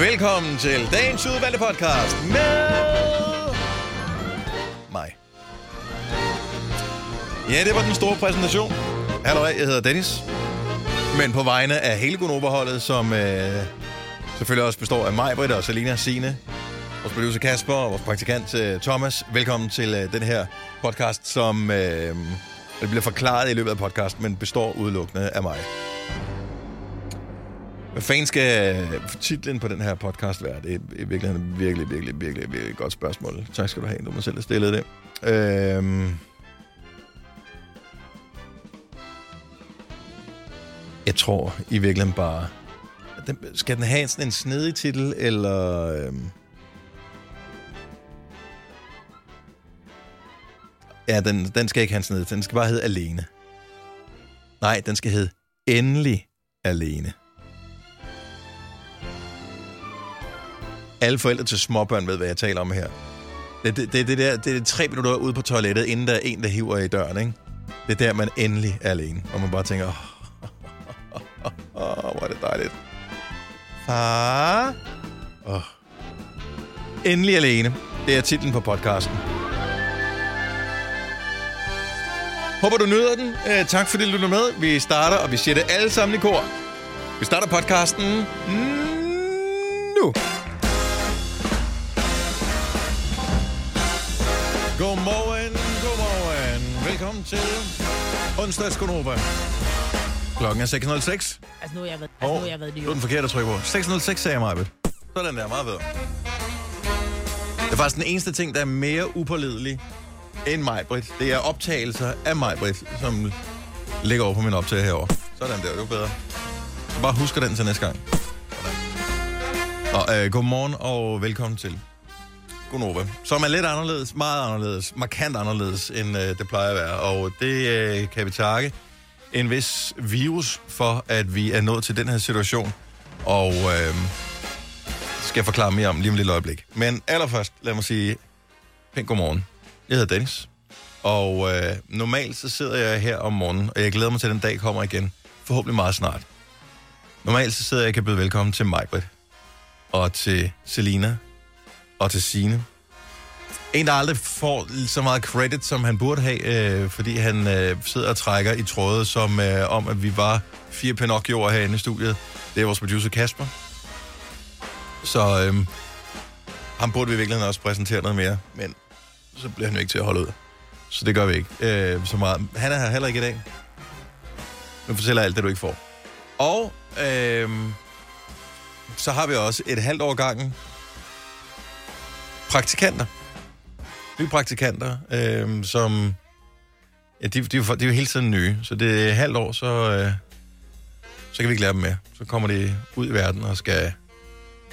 Velkommen til dagens udvalgte podcast med mig. Ja, det var den store præsentation. Hallo, jeg hedder Dennis. Men på vegne af hele Gunoverholdet, som øh, selvfølgelig også består af mig, Britta og Selina Sine, vores producer Kasper og vores praktikant øh, Thomas. Velkommen til øh, den her podcast, som øh, det bliver forklaret i løbet af podcasten, men består udelukkende af mig. Hvad fanden skal titlen på den her podcast være? Det er i virkeligheden virkelig, virkelig, virkelig, virkelig godt spørgsmål. Tak skal du have, du må selv have stillet det. Øhm jeg tror i virkeligheden bare... Den, skal den have sådan en snedig titel, eller... Øhm ja, den, den skal ikke have en snedig Den skal bare hedde Alene. Nej, den skal hedde Endelig Alene. Alle forældre til småbørn ved, hvad jeg taler om her. Det, det, det, det, der, det er tre minutter ude på toilettet, inden der er en, der hiver i døren, ikke? Det er der, man endelig er alene. Og man bare tænker, åh, oh, oh, oh, oh, hvor er det dejligt. Far? Oh. Endelig alene. Det er titlen på podcasten. Håber, du nyder den. Øh, tak fordi du lytter med. Vi starter, og vi siger det alle sammen i kor. Vi starter podcasten nu. Til onsdags Gunova. Klokken er 6.06. Altså nu har jeg været, altså, nu har jeg været er New den forkerte at trykke på. 6.06 sagde jeg mig, Sådan der, meget bedre. Det er faktisk den eneste ting, der er mere upålidelig end mig, Britt. Det er optagelser af mig, Britt, som ligger over på min optag herovre. Sådan der, det var bedre. Så bare husker den til næste gang. Og, øh, godmorgen og velkommen til Gunova, som er lidt anderledes, meget anderledes, markant anderledes, end øh, det plejer at være. Og det øh, kan vi takke en vis virus for, at vi er nået til den her situation. Og øh, skal jeg forklare mere om lige om et lille øjeblik. Men allerførst, lad mig sige pænt godmorgen. Jeg hedder Dennis. Og øh, normalt så sidder jeg her om morgenen, og jeg glæder mig til, at den dag kommer igen. Forhåbentlig meget snart. Normalt så sidder jeg og kan byde velkommen til Majbrit. Og til Selina og til Sine. En, der aldrig får så meget credit, som han burde have, øh, fordi han øh, sidder og trækker i trådet som øh, om, at vi var fire Pinocchioer herinde i studiet. Det er vores producer Kasper. Så øh, ham burde vi i virkeligheden også præsentere noget mere, men så bliver han jo ikke til at holde ud. Så det gør vi ikke øh, så meget. Han er her heller ikke i dag. Nu fortæller alt det, du ikke får. Og øh, så har vi også et halvt år gangen praktikanter. Nye praktikanter, øh, som... Ja, de, de, er jo- de er jo hele tiden nye, så det er et halvt år, så, øh, så kan vi ikke lære dem mere. Så kommer de ud i verden og skal,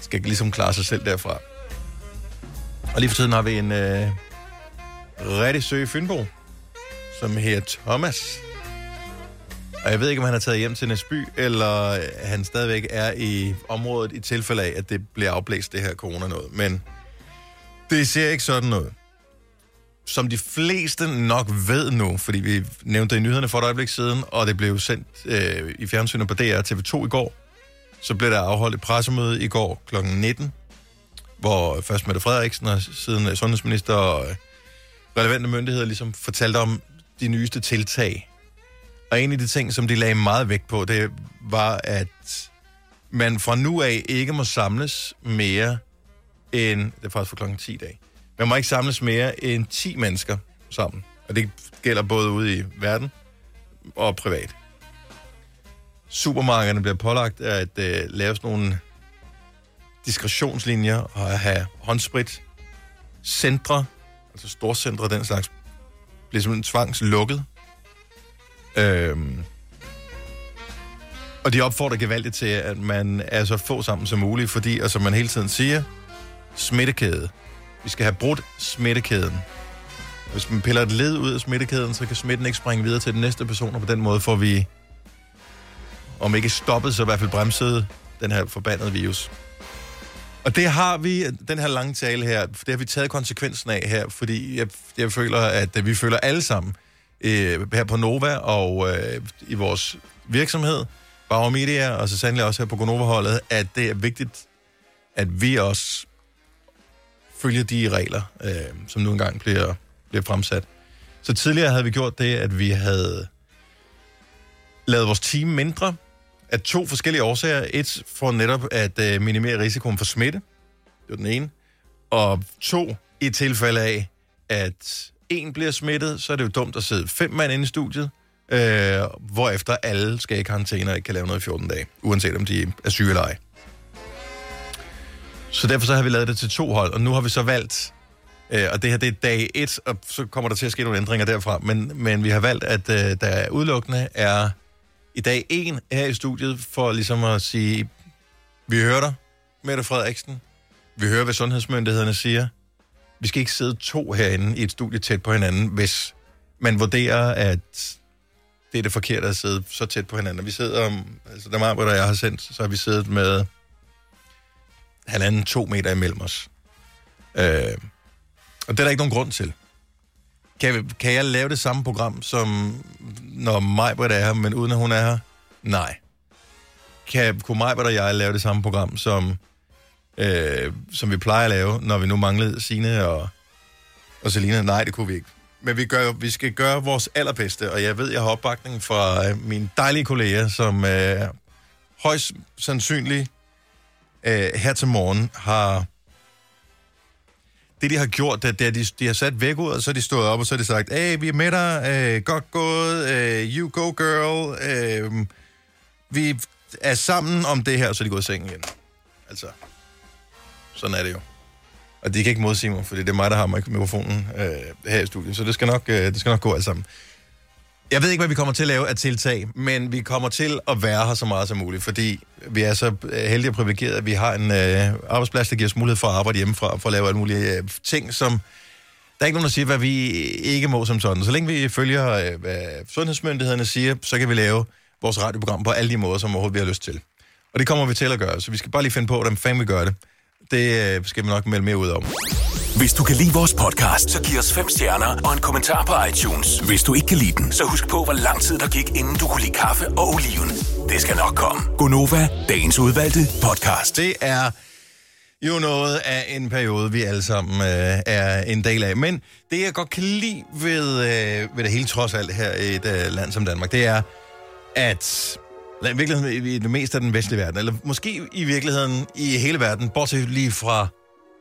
skal ligesom klare sig selv derfra. Og lige for tiden har vi en øh, rigtig søg i Fynbo, som hedder Thomas. Og jeg ved ikke, om han er taget hjem til Næsby, eller øh, han stadigvæk er i området i tilfælde af, at det bliver afblæst, det her corona noget. Men det ser ikke sådan ud. Som de fleste nok ved nu, fordi vi nævnte det i nyhederne for et øjeblik siden, og det blev sendt øh, i fjernsynet på DR TV2 i går, så blev der afholdt et pressemøde i går kl. 19, hvor først Mette Frederiksen og siden øh, sundhedsminister og øh, relevante myndigheder ligesom fortalte om de nyeste tiltag. Og en af de ting, som de lagde meget vægt på, det var, at man fra nu af ikke må samles mere end, det er faktisk for klokken 10 i dag, man må ikke samles mere end 10 mennesker sammen. Og det gælder både ude i verden og privat. Supermarkederne bliver pålagt at øh, lave sådan nogle diskretionslinjer og at have håndsprit. Centre, altså storcentre, den slags, bliver simpelthen tvangslukket. Øhm, og de opfordrer gevaldigt til, at man er så få sammen som muligt, fordi, og som man hele tiden siger, smittekæde. Vi skal have brudt smittekæden. Hvis man piller et led ud af smittekæden, så kan smitten ikke springe videre til den næste person, og på den måde får vi, om ikke stoppet, så i hvert fald bremset den her forbandede virus. Og det har vi, den her lange tale her, det har vi taget konsekvensen af her, fordi jeg, jeg føler, at vi føler alle sammen øh, her på Nova og øh, i vores virksomhed, Bauer Media, og så sandelig også her på Gonova-holdet, at det er vigtigt, at vi også følger de regler, øh, som nu engang bliver, bliver fremsat. Så tidligere havde vi gjort det, at vi havde lavet vores team mindre af to forskellige årsager. Et for netop at øh, minimere risikoen for smitte. Det var den ene. Og to, i tilfælde af, at en bliver smittet, så er det jo dumt at sidde fem mand inde i studiet, øh, hvorefter alle skal i karantæne og ikke kan lave noget i 14 dage, uanset om de er syge eller ej. Så derfor så har vi lavet det til to hold, og nu har vi så valgt, øh, og det her det er dag et, og så kommer der til at ske nogle ændringer derfra, men, men vi har valgt, at øh, der udelukkende er i dag en her i studiet, for ligesom at sige, vi hører dig, Mette Frederiksen, vi hører, hvad sundhedsmyndighederne siger, vi skal ikke sidde to herinde i et studie tæt på hinanden, hvis man vurderer, at det er det forkerte at sidde så tæt på hinanden. Vi sidder, altså der meget, jeg har sendt, så har vi siddet med halvanden, to meter imellem os. Øh, og det er der ikke nogen grund til. Kan, kan jeg lave det samme program, som når Majbert er her, men uden at hun er her? Nej. Kan, kunne Majbert og jeg lave det samme program, som, øh, som vi plejer at lave, når vi nu manglede Sine og, og Selina? Nej, det kunne vi ikke. Men vi, gør, vi skal gøre vores allerbedste, og jeg ved, jeg har opbakning fra øh, mine dejlige kolleger, som øh, højst sandsynligt øh, her til morgen har... Det, de har gjort, det er, at de, de har sat væk ud, og så er de stået op, og så har de sagt, hey, vi er med dig, øh, godt gået, øh, you go girl, øh, vi er sammen om det her, og så er de gået i seng igen. Altså, sådan er det jo. Og de kan ikke modsige mig, fordi det er mig, der har mikrofonen øh, her i studiet, så det skal, nok, øh, det skal nok gå alt sammen. Jeg ved ikke, hvad vi kommer til at lave af tiltag, men vi kommer til at være her så meget som muligt, fordi vi er så øh, heldige og privilegerede, at vi har en øh, arbejdsplads, der giver os mulighed for at arbejde hjemmefra, for at lave alle mulige øh, ting, som... Der er ikke nogen, der siger, hvad vi ikke må som sådan. Så længe vi følger, øh, hvad sundhedsmyndighederne siger, så kan vi lave vores radioprogram på alle de måder, som overhovedet vi har lyst til. Og det kommer vi til at gøre, så vi skal bare lige finde på, hvordan fanden vi gør det. Det øh, skal vi nok melde mere ud om. Hvis du kan lide vores podcast, så giv os fem stjerner og en kommentar på iTunes. Hvis du ikke kan lide den, så husk på, hvor lang tid der gik, inden du kunne lide kaffe og oliven. Det skal nok komme. Gonova, dagens udvalgte podcast. Det er jo noget af en periode, vi alle sammen øh, er en del af. Men det, jeg godt kan lide ved, øh, ved det hele trods alt her i et øh, land som Danmark, det er, at i virkeligheden i det meste af den vestlige verden, eller måske i virkeligheden i hele verden, bortset lige fra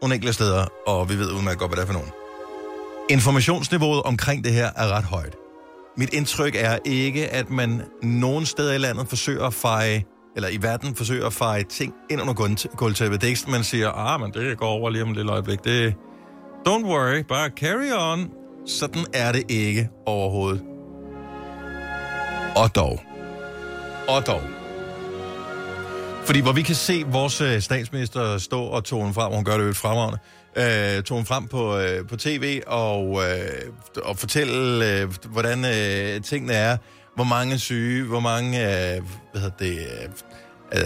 nogle enkelte steder, og vi ved udmærket godt, hvad det er for nogen. Informationsniveauet omkring det her er ret højt. Mit indtryk er ikke, at man nogen steder i landet forsøger at feje, eller i verden forsøger at feje ting ind under gulvtæppet. Det er ikke man siger, ah, men det går over lige om et lille øjeblik. Det don't worry, bare carry on. Sådan er det ikke overhovedet. Og dog. Og dog. Fordi hvor vi kan se vores øh, statsminister stå og tone frem, og hun gør det jo et fremragende, øh, tone frem på, øh, på tv og, øh, og fortælle, øh, hvordan øh, tingene er, hvor mange syge, hvor mange øh, hvad hedder det, øh,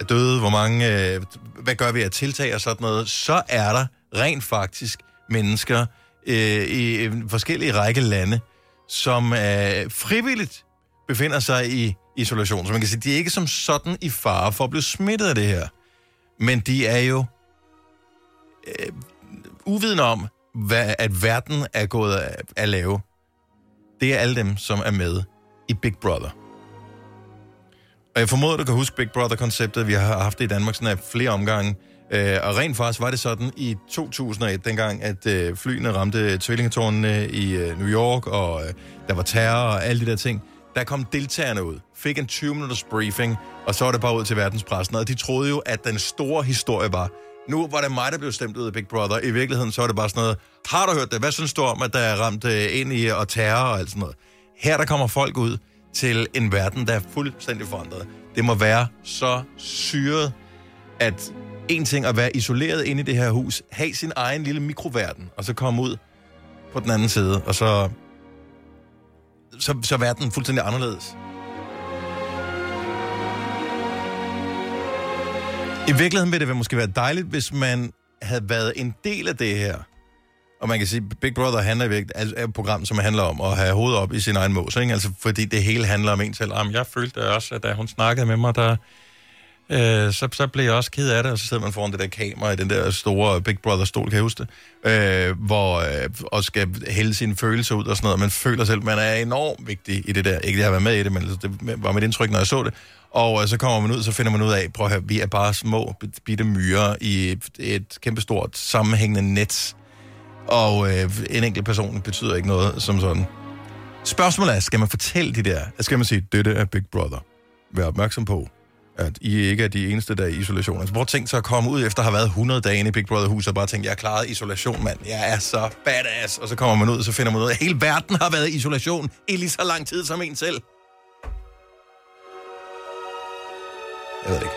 er døde, hvor mange, øh, hvad gør vi af tiltag og sådan noget, så er der rent faktisk mennesker øh, i forskellige række lande, som øh, frivilligt befinder sig i isolation. Så man kan sige, de er ikke som sådan i fare for at blive smittet af det her. Men de er jo øh, uvidende om, hvad, at verden er gået af, at lave. Det er alle dem, som er med i Big Brother. Og jeg formoder, du kan huske Big Brother-konceptet. Vi har haft det i Danmark sådan af flere omgange. Øh, og rent faktisk var det sådan i 2001, dengang at øh, flyene ramte tvillingetårnene i øh, New York, og øh, der var terror og alle de der ting der kom deltagerne ud, fik en 20-minutters briefing, og så var det bare ud til verdenspressen, og de troede jo, at den store historie var, nu var det mig, der blev stemt ud af Big Brother. I virkeligheden så var det bare sådan noget, har du hørt det? Hvad synes du om, at der er ramt øh, ind i og terror og alt sådan noget? Her der kommer folk ud til en verden, der er fuldstændig forandret. Det må være så syret, at en ting at være isoleret inde i det her hus, have sin egen lille mikroverden, og så komme ud på den anden side, og så så, så verden fuldstændig anderledes. I virkeligheden ville det måske være dejligt, hvis man havde været en del af det her. Og man kan sige, Big Brother handler virkelig, altså et program, som handler om at have hovedet op i sin egen mås, ikke? Altså, fordi det hele handler om en selv. Jamen, jeg følte også, at da hun snakkede med mig, der, øh, så, så blev jeg også ked af det, og så sidder man foran det der kamera i den der store Big Brother-stol, kan jeg huske det, øh, hvor, øh, og skal hælde sine følelser ud og sådan noget. Man føler selv, man er enormt vigtig i det der. Ikke at jeg har været med i det, men altså, det var mit indtryk, når jeg så det. Og øh, så kommer man ud, så finder man ud af, prøv at høre, vi er bare små, bitte myrer i et, et kæmpestort sammenhængende net. Og øh, en enkelt person betyder ikke noget som sådan. Spørgsmålet er, skal man fortælle de der, skal man sige, dette er Big Brother? Vær opmærksom på, at I ikke er de eneste, der er i isolation. Altså, hvor tænkt så at komme ud efter at have været 100 dage inde i Big Brother-huset og bare tænke, jeg har klaret isolation, mand. Jeg er så badass. Og så kommer man ud, og så finder man ud af, at hele verden har været i isolation i lige så lang tid som en selv. Jeg ved det ikke.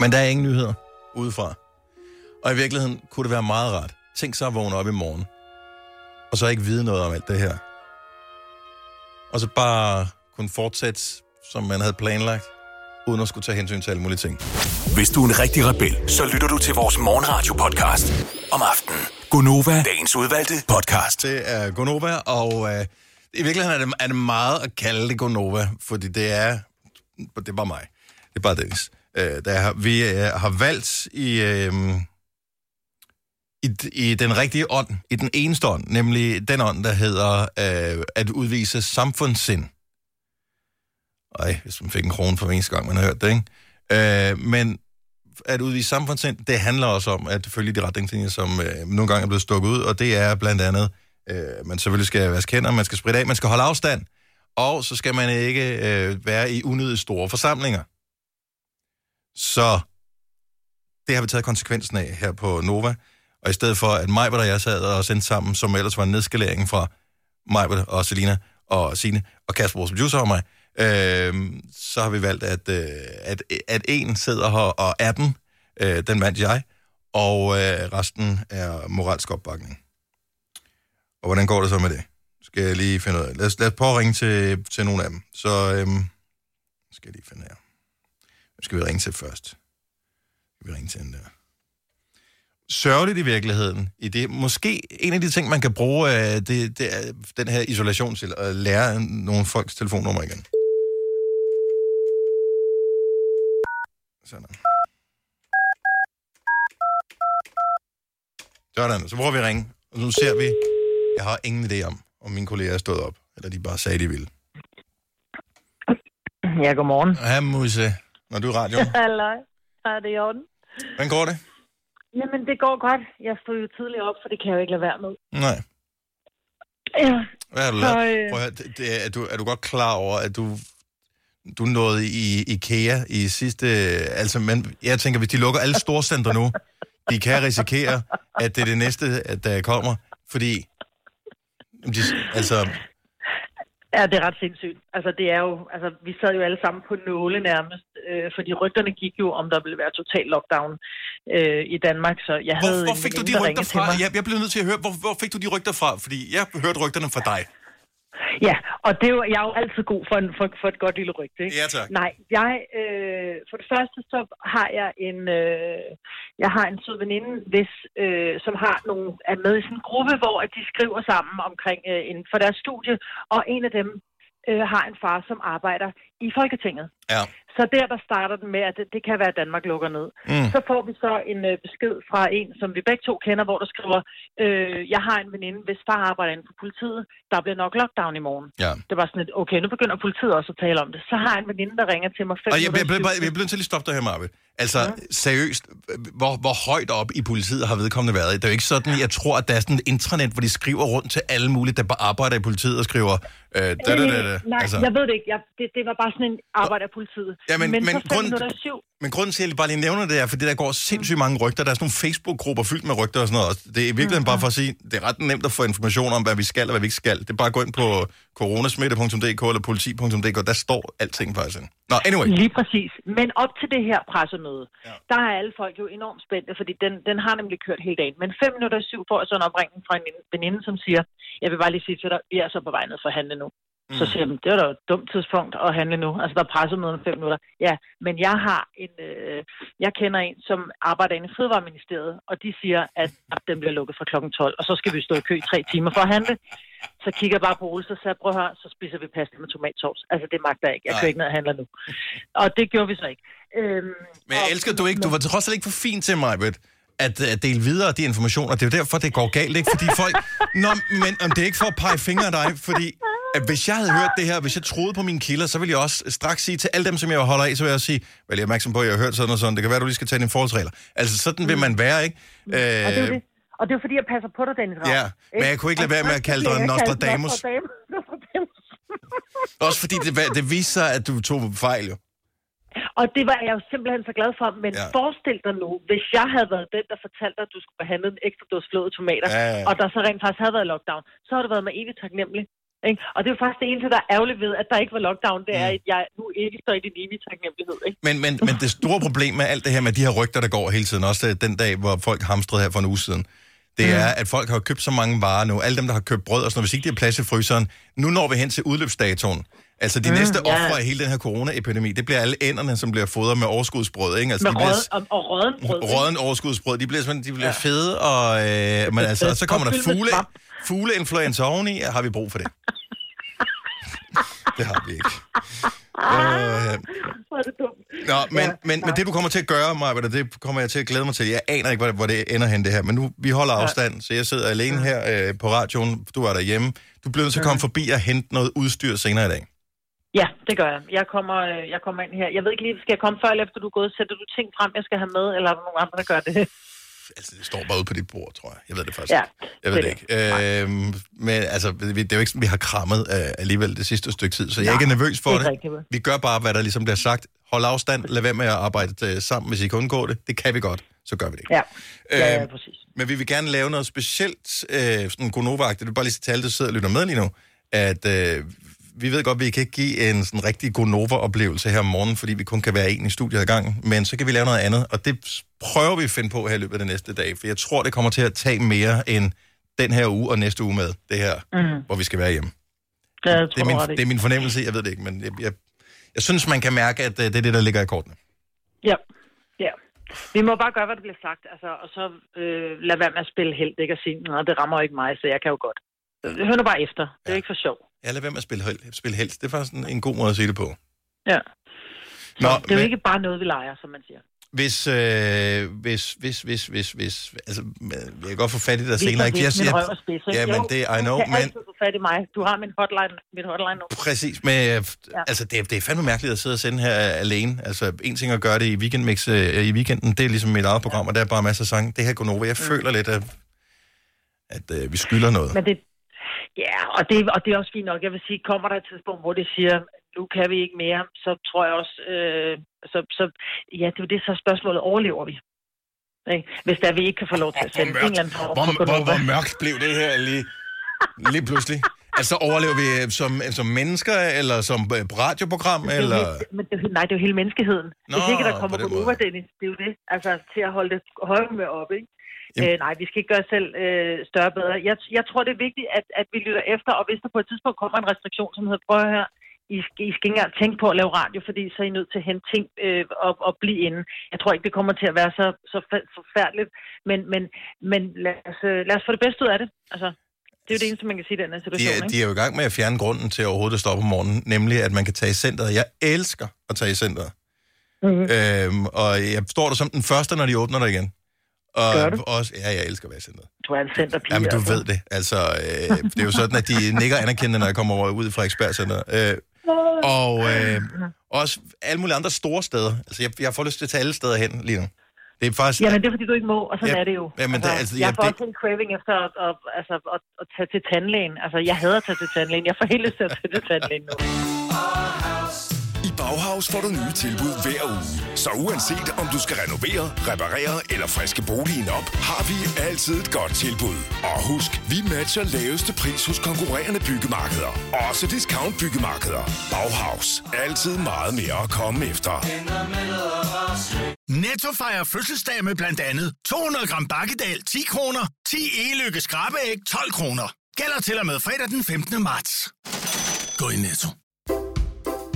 Men der er ingen nyheder udefra. Og i virkeligheden kunne det være meget rart. Tænk så at vågne op i morgen. Og så ikke vide noget om alt det her. Og så bare kunne fortsætte, som man havde planlagt, uden at skulle tage hensyn til alle mulige ting. Hvis du er en rigtig rebel, så lytter du til vores morgenradio-podcast om aftenen. Gunova, dagens udvalgte podcast. Det er Gonova, og øh, i virkeligheden er det, er det meget at kalde det Gonova, fordi det er, det er bare mig. Det er bare Dennis. Øh, der har, vi øh, har valgt i, øh, i, i den rigtige ånd, i den eneste ånd, nemlig den ånd, der hedder øh, at udvise samfundssind. Ej, hvis man fik en krone for eneste gang, man har hørt det, ikke? Øh, men at udvise samfundssind, det handler også om at følge de retningslinjer, som øh, nogle gange er blevet stukket ud, og det er blandt andet, øh, man selvfølgelig skal vaske hænder, man skal spritte af, man skal holde afstand, og så skal man ikke øh, være i unødigt store forsamlinger. Så det har vi taget konsekvensen af her på Nova. Og i stedet for, at mig, og jeg sad og sendte sammen, som ellers var en nedskalering fra mig og Selina og Sine og Kasper, vores producer og mig, øh, så har vi valgt, at, øh, at, at en sidder her og er den, øh, den vandt jeg, og øh, resten er moralsk opbakning. Og hvordan går det så med det? Skal jeg lige finde ud af. Lad os, lad os prøve at ringe til, til nogle af dem. Så øh, skal jeg lige finde her. Hvem skal vi ringe til først? Skal vi ringe til den der? Sørgeligt i virkeligheden. I det. Måske en af de ting, man kan bruge, øh, det, det er den her isolation til at lære nogle folks telefonnummer igen. Sådan. Sådan, så prøver vi at ringe. Og nu ser vi, jeg har ingen idé om, om mine kolleger er stået op, eller de bare sagde, de ville. Ja, godmorgen. Hej, Musse. Når du er i radioen. Halløj. Er det i orden? Hvordan går det? Jamen, det går godt. Jeg stod jo tidligt op, for det kan jeg jo ikke lade være med. Nej. Ja, Hvad har du Så, lavet? øh, Prøv at høre, det, det, er, du, er du godt klar over, at du, du nåede i IKEA i sidste... Altså, men jeg tænker, hvis de lukker alle storcenter nu, de kan risikere, at det er det næste, at der kommer, fordi... De, altså, ja, det er ret sindssygt. Altså, det er jo, altså, vi sad jo alle sammen på nåle nærmest, øh, fordi rygterne gik jo, om der ville være total lockdown øh, i Danmark, så jeg hvor, havde hvor fik du de rygter fra? Jeg, jeg blev nødt til at høre, hvor, hvor fik du de rygter fra? Fordi jeg hørte rygterne fra dig. Ja, og det er jo, jeg er jo altid god for, en, for, for et godt lille rygte, ikke? Ja, tak. Nej, jeg, øh, for det første så har jeg en, øh, jeg har en sød veninde, hvis, øh, som har nogle, er med i sådan en gruppe, hvor at de skriver sammen omkring øh, inden for deres studie, og en af dem øh, har en far, som arbejder i Folketinget. Ja. Så der, der starter den med, at det, det kan være, at Danmark lukker ned. Mm. Så får vi så en øh, besked fra en, som vi begge to kender, hvor der skriver, øh, jeg har en veninde, hvis far arbejder inden for politiet, der bliver nok lockdown i morgen. Ja. Det var sådan et, okay, nu begynder politiet også at tale om det. Så har jeg en veninde, der ringer til mig fem Og jeg, jeg, jeg, jeg, jeg bliver nødt til at lige stoppe dig her, Marve. Altså, ja. seriøst, hvor, hvor højt op i politiet har vedkommende været? Det er jo ikke sådan, jeg tror, at der er sådan et intranet, hvor de skriver rundt til alle mulige, der bare arbejder i politiet og skriver... Øh, da, da, da, da. Øh, Nej, altså. jeg ved det ikke. Jeg, det, det var bare sådan en arbejder af politiet. Ja, men- men men så grund- minutter i syv. Men grunden til, at jeg bare lige nævner det, er, fordi der går sindssygt mange rygter. Der er sådan nogle Facebook-grupper fyldt med rygter og sådan noget. Det er i virkeligheden bare for at sige, det er ret nemt at få information om, hvad vi skal og hvad vi ikke skal. Det er bare at gå ind på coronasmitte.dk eller politi.dk. Der står alting faktisk. ind. Nå, anyway. Lige præcis. Men op til det her pressemøde, Ja. der er alle folk jo enormt spændte, fordi den, den har nemlig kørt hele dagen. Men fem minutter i syv får jeg så en opringning fra en veninde, som siger, jeg vil bare lige sige til dig, vi er så på vej ned for at handle nu. Så siger jeg, det er da et dumt tidspunkt at handle nu. Altså, der er pressemøde om fem minutter. Ja, men jeg har en, øh, jeg kender en, som arbejder inde i Fødevareministeriet, og de siger, at den bliver lukket fra klokken 12, og så skal vi stå i kø i tre timer for at handle. Så kigger jeg bare på Ole, så sagde prøv at høre, så spiser vi pasta med tomatsovs. Altså, det magter jeg ikke. Jeg kører ikke ned og handler nu. Og det gjorde vi så ikke. Øhm, Men jeg og- elsker du ikke. Du var trods alt ikke for fin til mig, Britt, at, at dele videre de informationer. Det er jo derfor, det går galt, ikke? Fordi folk... Nå, men om det er ikke for at pege fingre af dig, fordi at hvis jeg havde hørt det her, hvis jeg troede på mine kilder, så ville jeg også straks sige til alle dem, som jeg holder af, så vil jeg også sige, vel, jeg er opmærksom på, at jeg har hørt sådan og sådan. Det kan være, du lige skal tage dine forholdsregler. Altså, sådan vil man være, ikke? Og det er Øh, det. Og det er fordi, jeg passer på dig, Dennis Ravn. Ja, men jeg kunne ikke lade være med at kalde dig Nostradamus. Nostradamus. også fordi det, det viste sig, at du tog fejl, jo. Og det var jeg jo simpelthen så glad for. Men Ja. forestil dig nu, hvis jeg havde været den, der fortalte dig, at du skulle behandle en ekstra dåse flåede tomater, Ja, ja, ja. og der så rent faktisk havde været lockdown, så har det været mig evigt taknemmelig. Ikke? Og det er jo faktisk det eneste, der er ærgerligt ved, at der ikke var lockdown, det Mm. er, at jeg nu ikke står i din evige taknemmelighed. Ikke? Men, men, men det store problem med alt det her med de her rygter, der går hele tiden, også den dag, hvor folk hamstrede her for en uge siden, det er, at folk har købt så mange varer nu. Alle dem, der har købt brød og sådan noget, hvis ikke de har plads i fryseren, nu når vi hen til udløbsdatoen. Altså de næste ja. ofre af hele den her coronaepidemi, det bliver alle ænderne, som bliver fodret med overskudsbrød. Ikke? Altså, Med de bliver rød, og, og røden brød. råden overskudsbrød, de bliver, de bliver ja. fede, og, øh, men altså, så kommer der fugle. Fugleinfluenza oveni, har vi brug for det? det har vi ikke. Øh. Nå, men, men, men det du kommer til at gøre, Maja, det kommer jeg til at glæde mig til. Jeg aner ikke, hvor, hvor det ender hen det her, men nu, vi holder afstand, så jeg sidder alene her øh, på radioen, du er derhjemme. Du bliver nødt til at komme forbi og hente noget udstyr senere i dag. Ja, det gør jeg. Jeg kommer, øh, jeg kommer ind her. Jeg ved ikke lige, skal jeg komme før eller efter du er gået? Sætter du ting frem, jeg skal have med, eller er der nogen andre, der gør det? Altså, det står bare ude på dit bord, tror jeg. Jeg ved det faktisk Ja, ikke. Jeg ved det det ikke. Øhm, men altså, vi- det er jo ikke sådan, vi har krammet øh, alligevel det sidste stykke tid, så jeg er ikke nervøs for det det. rigtigt. Vi gør bare, hvad der ligesom bliver sagt. Hold afstand, lad være med at arbejde øh, sammen, hvis I kan undgå det. Det kan vi godt, så gør vi det. Ja, ja, ja Øhm, præcis. Men vi vil gerne lave noget specielt, øh, sådan Gonova-agtigt. Det er bare lige til alle, der sidder og lytter med lige nu, at øh, vi ved godt, at vi kan ikke give en sådan rigtig Gonova-oplevelse her om morgenen, fordi vi kun kan være en i studiet ad gangen. Men så kan vi lave noget andet, og det prøver vi at finde på her i løbet af det næste dag, for jeg tror, det kommer til at tage mere end den her uge og næste uge med det her, Mm. hvor vi skal være hjemme. Det, tror Det er, min, det er min fornemmelse, jeg ved det ikke, men jeg, jeg, jeg synes, man kan mærke, at øh, det er det, der ligger i kortene. Ja, ja. Vi må bare gøre, hvad der bliver sagt, altså, og så øh, lad være med at spille held, ikke at sige, nej, det rammer ikke mig, så jeg kan jo godt. Hør nu bare efter. Det er Ja. ikke for sjov. Ja, lad være med at spille, spille helst. Det er faktisk en, en god måde at sige det på. Ja. Nå, Det er jo men- ikke bare noget, vi leger, som man siger. Hvis, øh, hvis, hvis, hvis, hvis, hvis, altså, jeg kan godt få fat i dig Hvis senere. Ikke? Jeg, er jeg, ja, men det, I du know, men få fat i mig. Du har min hotline, mit hotline nu. præcis, men øh, altså, det, er- det er fandme mærkeligt at sidde og sende her alene. Altså, en ting at gøre det i weekendmix øh, i weekenden, det er ligesom mit eget program, og der er bare masser af sange. Det her går over. Jeg føler lidt, at, at øh, vi skylder noget. Men det, ja, og det, og det er også fint nok. Jeg vil sige, kommer der et tidspunkt, hvor det siger, nu kan vi ikke mere, så tror jeg også, øh, så, så, ja, det er jo det, så er spørgsmålet, overlever vi? Ikke? Hvis der vi ikke kan få lov til at sende en eller anden form hvor, hvor, hvor mørkt blev det her lige, lige pludselig? Altså, overlever vi øh, som, som mennesker, eller som øh, radioprogram, Det er eller... Men det, er nej, det er jo hele menneskeheden. Nå, Hvis ikke der på kommer Gonova, måde. Dennis, det er jo det. Altså, til at holde det med op, ikke? Jamen- Øh, nej, vi skal ikke gøre os selv øh, større bedre. Jeg, jeg tror, det er vigtigt, at, at vi lytter efter, og hvis der på et tidspunkt kommer en restriktion, som hedder, prøv her, I skal, I skal ikke engang tænke på at lave radio, fordi så er I nødt til at hente ting øh, og, og blive inde. Jeg tror ikke, det kommer til at være så, så forfærdeligt, men, men, men lad, os, øh, lad os få det bedste ud af det. Altså, det er jo det eneste, man kan sige i den her De situation. er, ikke? de er jo i gang med at fjerne grunden til overhovedet at stoppe om morgenen, nemlig at man kan tage i centret. Jeg elsker at tage i centret. Mhm. Øhm, og jeg står der som den første, når de åbner der igen. Og Gør du? Også, ja, jeg elsker at være i centret. Du er en centerpige. Ja, men du altså. ved det. Altså, øh, det er jo sådan, at de nikker anerkendende, når jeg kommer over ud fra ekspertcenter. Øh, og øh, også alle mulige andre store steder. Altså, jeg, jeg får lyst til at tage alle steder hen lige nu. Det er faktisk... Jamen, det er, fordi du ikke må, og sådan Ja, er det jo. jamen, det- altså, jeg ja, får det- også en craving efter at, at, altså, at, at tage til tandlægen. Altså, jeg hader at tage til tandlægen. Jeg får helt lyst til at tage til tandlægen nu. I Bauhaus får du nye tilbud hver uge. Så uanset om du skal renovere, reparere eller friske boligen op, har vi altid et godt tilbud. Og husk, vi matcher laveste pris hos konkurrerende byggemarkeder. Også discount byggemarkeder. Bauhaus. Altid meget mere at komme efter. Netto fejrer fødselsdag med blandt andet 200 gram bakkedal 10 kroner, 10 e-lykke skrabeæg 12 kroner. Gælder til og med fredag den 15. marts. gå i Netto.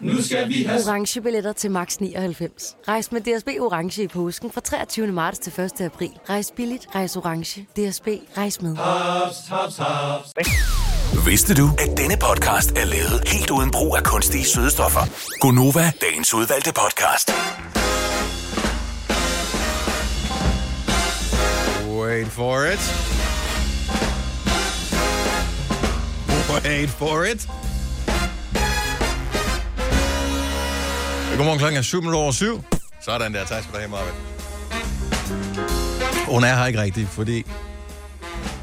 Nu skal vi have... Orange billetter til max 99. Rejs med DSB Orange i påsken fra 23. marts til 1. april. Rejs billigt, rejs orange. DSB, rejs med. Haps, haps, haps. Vidste du, at denne podcast er lavet helt uden brug af kunstige sødestoffer? Gonova, dagens udvalgte podcast. Wait for it. Wait for it. Godmorgen klokken er 7 over 7. Sådan der, tak skal du have, Marvind. Hun er her ikke rigtigt, fordi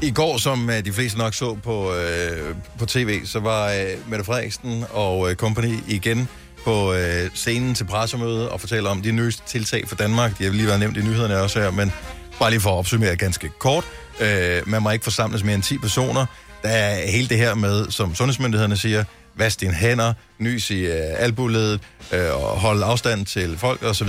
i går, som øh, de fleste nok så på, øh, på tv, så var øh, Mette Frederiksen og øh, company igen på øh, scenen til pressemøde og fortæller om de nyeste tiltag for Danmark. De har lige været nævnt i nyhederne også her, men bare lige for at opsummere ganske kort. Øh, man må ikke forsamles mere end 10 personer. Der er hele det her med, som sundhedsmyndighederne siger, vask dine hænder, nys i øh, albuledet, øh, og hold afstand til folk osv.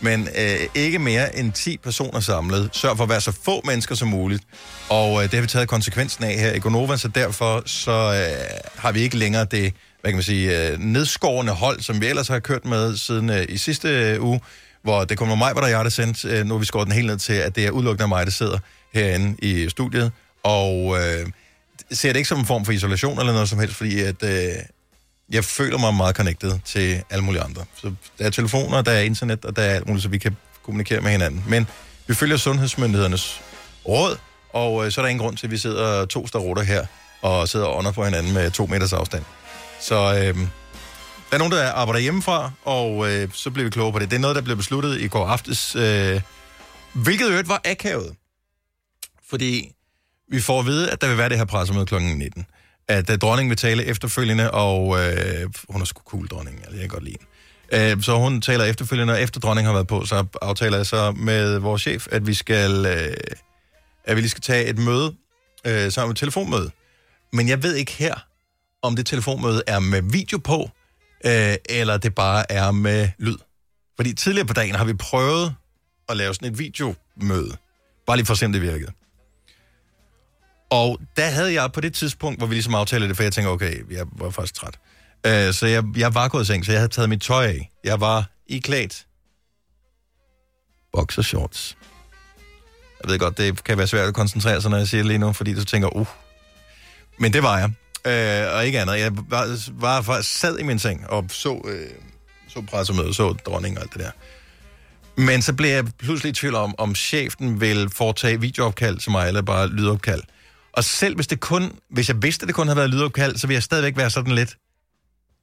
Men øh, ikke mere end 10 personer samlet. Sørg for at være så få mennesker som muligt. Og øh, det har vi taget konsekvensen af her i Gonova, så derfor så øh, har vi ikke længere det, hvad kan man sige, øh, nedskårende hold, som vi ellers har kørt med siden øh, i sidste øh, uge, hvor det kommer mig, hvor der jeg det sendt. Øh, nu har vi skåret den helt ned til, at det er udelukkende mig, der sidder herinde i studiet. Og øh, ser det ikke som en form for isolation eller noget som helst, fordi at, øh, jeg føler mig meget connected til alle mulige andre. Så der er telefoner, der er internet, og der er alt muligt, så vi kan kommunikere med hinanden. Men vi følger sundhedsmyndighedernes råd, og øh, så er der ingen grund til, at vi sidder to starutter her og sidder under på hinanden med to meters afstand. Så øh, der er nogen, der arbejder hjemmefra, og øh, så bliver vi klogere på det. Det er noget, der blev besluttet i går aftes, øh, hvilket øvrigt var akavet. Fordi vi får at vide, at der vil være det her pressemøde kl. 19. At uh, dronningen vil tale efterfølgende, og øh, hun er sgu cool, dronningen. Altså, jeg kan godt lide hende. Øh, så hun taler efterfølgende, og efter dronningen har været på, så aftaler jeg så med vores chef, at vi skal, øh, at vi lige skal tage et møde øh, sammen med et telefonmøde. Men jeg ved ikke her, om det telefonmøde er med video på, øh, eller det bare er med lyd. Fordi tidligere på dagen har vi prøvet at lave sådan et videomøde. Bare lige for at se, om det virkede. Og der havde jeg på det tidspunkt, hvor vi ligesom aftalte det, for jeg tænker, okay, jeg var faktisk træt. Øh, så jeg, jeg var gået i seng, så jeg havde taget mit tøj af. Jeg var i klædt. Boxershorts. Jeg ved godt, det kan være svært at koncentrere sig, når jeg siger det lige nu, fordi du tænker, uh. Men det var jeg. Øh, og ikke andet. Jeg var, var faktisk sad i min seng og så, øh, så pressemødet, så dronning og alt det der. Men så blev jeg pludselig i tvivl om, om chefen vil foretage videoopkald til mig, eller bare lydopkald. Og selv hvis det kun, hvis jeg vidste, at det kun havde været lydopkald, så ville jeg stadigvæk være sådan lidt...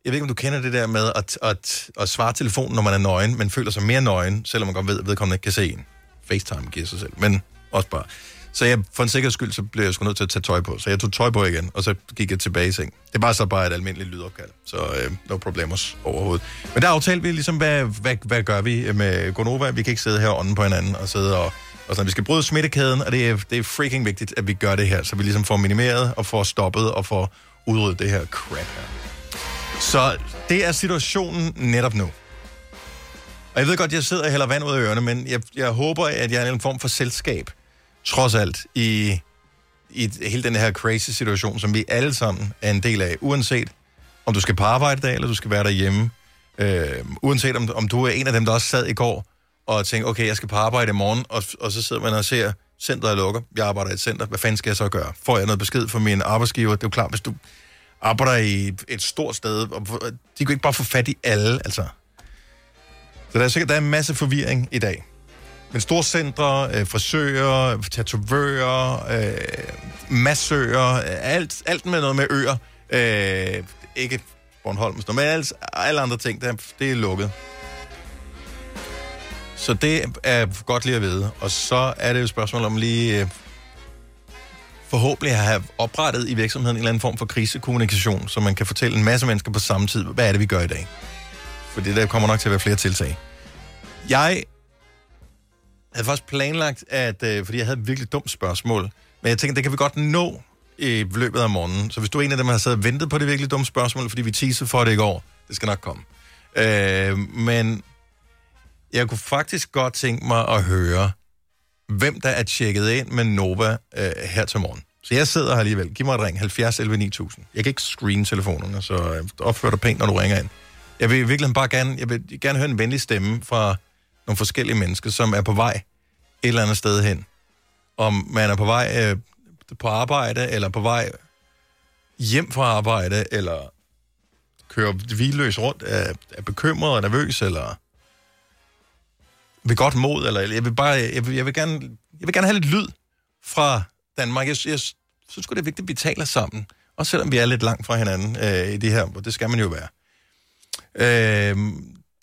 Jeg ved ikke, om du kender det der med at, at, at svare telefonen, når man er nøgen, men føler sig mere nøgen, selvom man godt ved, at vedkommende ikke kan se en. FaceTime giver sig selv, men også bare. Så jeg, for en sikkerheds skyld, så blev jeg sgu nødt til at tage tøj på. Så jeg tog tøj på igen, og så gik jeg tilbage i seng. Det var så bare et almindeligt lydopkald, så øh, no problemer overhovedet. Men der aftalte vi ligesom, hvad, hvad, hvad gør vi med Gonova? Vi kan ikke sidde her og på hinanden og sidde og og sådan, vi skal bryde smittekæden, og det er, det er freaking vigtigt, at vi gør det her, så vi ligesom får minimeret og får stoppet og får udryddet det her crap her. Så det er situationen netop nu. Og jeg ved godt, jeg sidder og hælder vand ud af ørerne, men jeg, jeg håber, at jeg er en form for selskab, trods alt, i, i hele den her crazy situation, som vi alle sammen er en del af, uanset om du skal på arbejde i dag, eller du skal være derhjemme. Øh, uanset om, om du er en af dem, der også sad i går og tænke, okay, jeg skal på arbejde i morgen, og, og så sidder man og ser, centret lukker, jeg arbejder i et center, hvad fanden skal jeg så gøre? Får jeg noget besked fra min arbejdsgiver? Det er jo klart, hvis du arbejder i et stort sted, og de kan ikke bare få fat i alle, altså. Så der er sikkert der er en masse forvirring i dag. Men store centre, øh, frisører, tatovører, øh, massører, øh, alt, alt med noget med øer. Øh, ikke Bornholm, men alt, alle andre ting, der, det er lukket. Så det er godt lige at vide. Og så er det jo et spørgsmål om lige øh, forhåbentlig at have oprettet i virksomheden en eller anden form for krisekommunikation, så man kan fortælle en masse mennesker på samme tid, hvad er det, vi gør i dag. For det der kommer nok til at være flere tiltag. Jeg havde faktisk planlagt, at, øh, fordi jeg havde et virkelig dumt spørgsmål, men jeg tænkte, det kan vi godt nå i løbet af morgenen. Så hvis du er en af dem, der har siddet og ventet på det virkelig dumme spørgsmål, fordi vi teasede for det i går, det skal nok komme. Øh, men jeg kunne faktisk godt tænke mig at høre, hvem der er tjekket ind med Nova øh, her til morgen. Så jeg sidder her alligevel. Giv mig et ring, 70 11 9000. Jeg kan ikke screen telefonerne, så øh, opfør dig pænt, når du ringer ind. Jeg vil virkelig bare gerne, jeg vil gerne høre en venlig stemme fra nogle forskellige mennesker, som er på vej et eller andet sted hen. Om man er på vej øh, på arbejde, eller på vej hjem fra arbejde, eller kører vildløs rundt, er, er bekymret og nervøs, eller ved godt mod, eller jeg vil bare, jeg vil, jeg vil, gerne, jeg vil gerne have lidt lyd fra Danmark. Jeg, jeg synes det er vigtigt, at vi taler sammen. Også selvom vi er lidt langt fra hinanden øh, i det her, og det skal man jo være. Øh,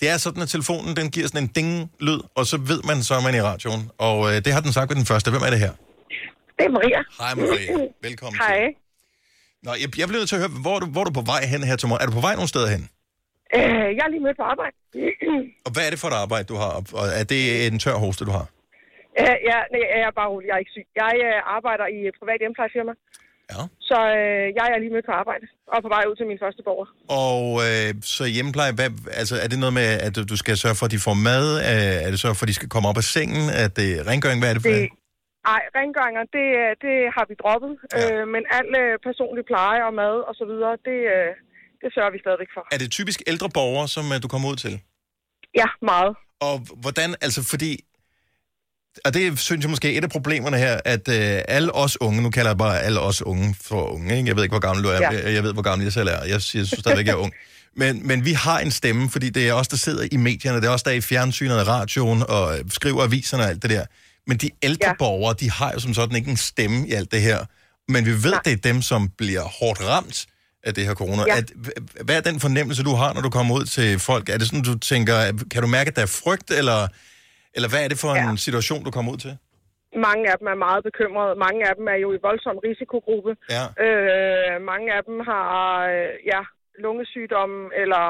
det er sådan, at telefonen den giver sådan en ding-lyd, og så ved man, så er man i radioen. Og øh, det har den sagt ved den første. Hvem er det her? Det er Maria. Hej Maria. Velkommen Hej. til. Nå, jeg, jeg bliver nødt til at høre, hvor er, du, hvor er du på vej hen her til morgen? Er du på vej nogen steder hen? Øh, jeg er lige mødt på arbejde. Og hvad er det for et arbejde, du har? Og er det en tør hoste, du har? Øh, ja, nej, jeg er bare rolig. Jeg er ikke syg. Jeg øh, arbejder i et privat hjemmeplejefirma. Ja. Så øh, jeg er lige mødt på arbejde og på vej ud til min første borger. Og øh, så hjemmepleje, hvad, altså, er det noget med, at du skal sørge for, at de får mad? Er det så for, at de skal komme op af sengen? Er det rengøring? Hvad er det for? Det, ej, rengøringer, det, øh, det har vi droppet. Ja. Øh, men al øh, personlig pleje og mad og så videre, det, øh, det sørger vi stadigvæk for. Er det typisk ældre borgere, som øh, du kommer ud til? Ja, meget. Og hvordan, altså fordi, og det synes jeg måske er et af problemerne her, at øh, alle os unge, nu kalder jeg bare alle os unge for unge, ikke? jeg ved ikke, hvor gammel du er, Ja. jeg, jeg ved, hvor gammel jeg selv er, jeg synes stadigvæk, jeg er ung. Men, men vi har en stemme, fordi det er os, der sidder i medierne, det er os, der er i fjernsynet og radioen og øh, skriver aviserne og alt det der. Men de ældre ja. borgere, de har jo som sådan ikke en stemme i alt det her. Men vi ved, Nej. det er dem, som bliver hårdt ramt af det her corona. Ja. At, hvad er den fornemmelse, du har, når du kommer ud til folk? Er det sådan, du tænker, kan du mærke, at der er frygt, eller, eller hvad er det for en Ja. situation, du kommer ud til? Mange af dem er meget bekymrede. Mange af dem er jo i voldsom risikogruppe. Ja. Øh, mange af dem har øh, ja, lungesygdomme eller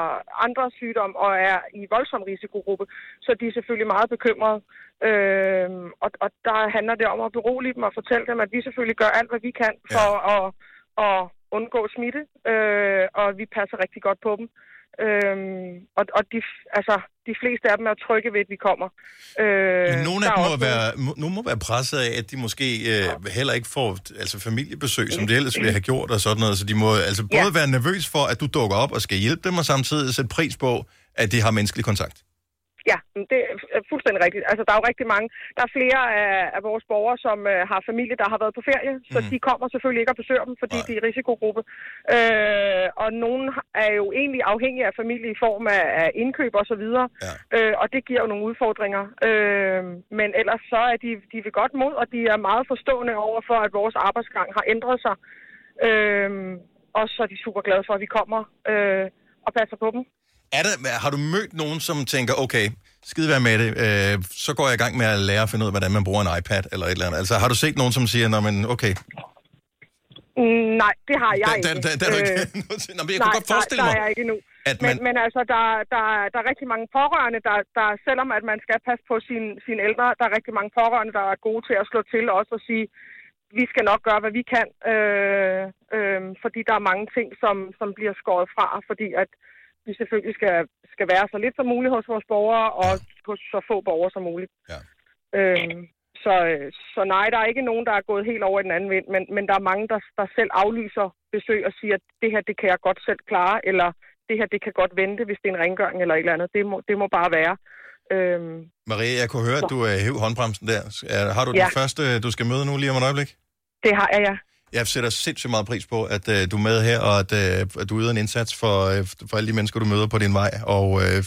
andre sygdomme og er i voldsom risikogruppe. Så de er selvfølgelig meget bekymrede. Øh, og, og der handler det om at berolige dem og fortælle dem, at vi selvfølgelig gør alt, hvad vi kan for ja. at, at undgå smitte. Øh, og vi passer rigtig godt på dem. Øhm, og og de, altså, de fleste af dem er trygge ved, at vi kommer. Øh, Men nogle af dem må også være, nogle må være presset af, at de måske øh, heller ikke får altså familiebesøg, som de ellers ville have gjort og sådan noget. Så de må altså både Ja. være nervøs for, at du dukker op og skal hjælpe dem, og samtidig sætte pris på, at de har menneskelig kontakt. Ja, det er fuldstændig rigtigt. Altså, der er jo rigtig mange. Der er flere af, af vores borgere, som øh, har familie, der har været på ferie, så Mhm. de kommer selvfølgelig ikke og besøger dem, fordi de er i risikogruppe. Øh, og nogen er jo egentlig afhængige af familie i form af, af indkøb og så videre. Ja. Øh, og det giver jo nogle udfordringer. Øh, men ellers så er de, de ved godt mod, og de er meget forstående over for, at vores arbejdsgang har ændret sig. Øh, og så er de super glade for, at vi kommer øh, og passer på dem. Er der, har du mødt nogen, som tænker, okay, skide være med det, øh, så går jeg i gang med at lære at finde ud af, hvordan man bruger en iPad eller et eller andet. Altså, har du set nogen, som siger, Nå, men okay, Mm, nej, det har jeg Der- ikke. der- der er du ikke til- Nå, men jeg kunne nej, godt forestille der, mig, der er jeg ikke endnu. at Men, man- men altså, der, der, der er rigtig mange pårørende, der, der selvom at man skal passe på sine sin ældre, der er rigtig mange pårørende, der er gode til at slå til også og sige, vi skal nok gøre, hvad vi kan, øh, øh, fordi der er mange ting, som, som bliver skåret fra, fordi at vi selvfølgelig skal, skal være så lidt som muligt hos vores borgere, og hos så få borgere som muligt. Ja. Øh, så, øh, så nej, der er ikke nogen, der er gået helt over i den anden vind, men, men der er mange, der, der selv aflyser besøg og siger, at det her, det kan jeg godt selv klare, eller det her, det kan godt vente, hvis det er en rengøring eller et eller andet. Det må, det må bare være. Øhm, Maria, jeg kunne høre, at du er hæv håndbremsen der. Er- Har du den Ja. første, du skal møde nu lige om et øjeblik? det har jeg, ja. Jeg sætter sindssygt meget pris på, at øh, du er med her, og at, øh, at du yder en indsats for, øh, for alle de mennesker, du møder på din vej. Og øh,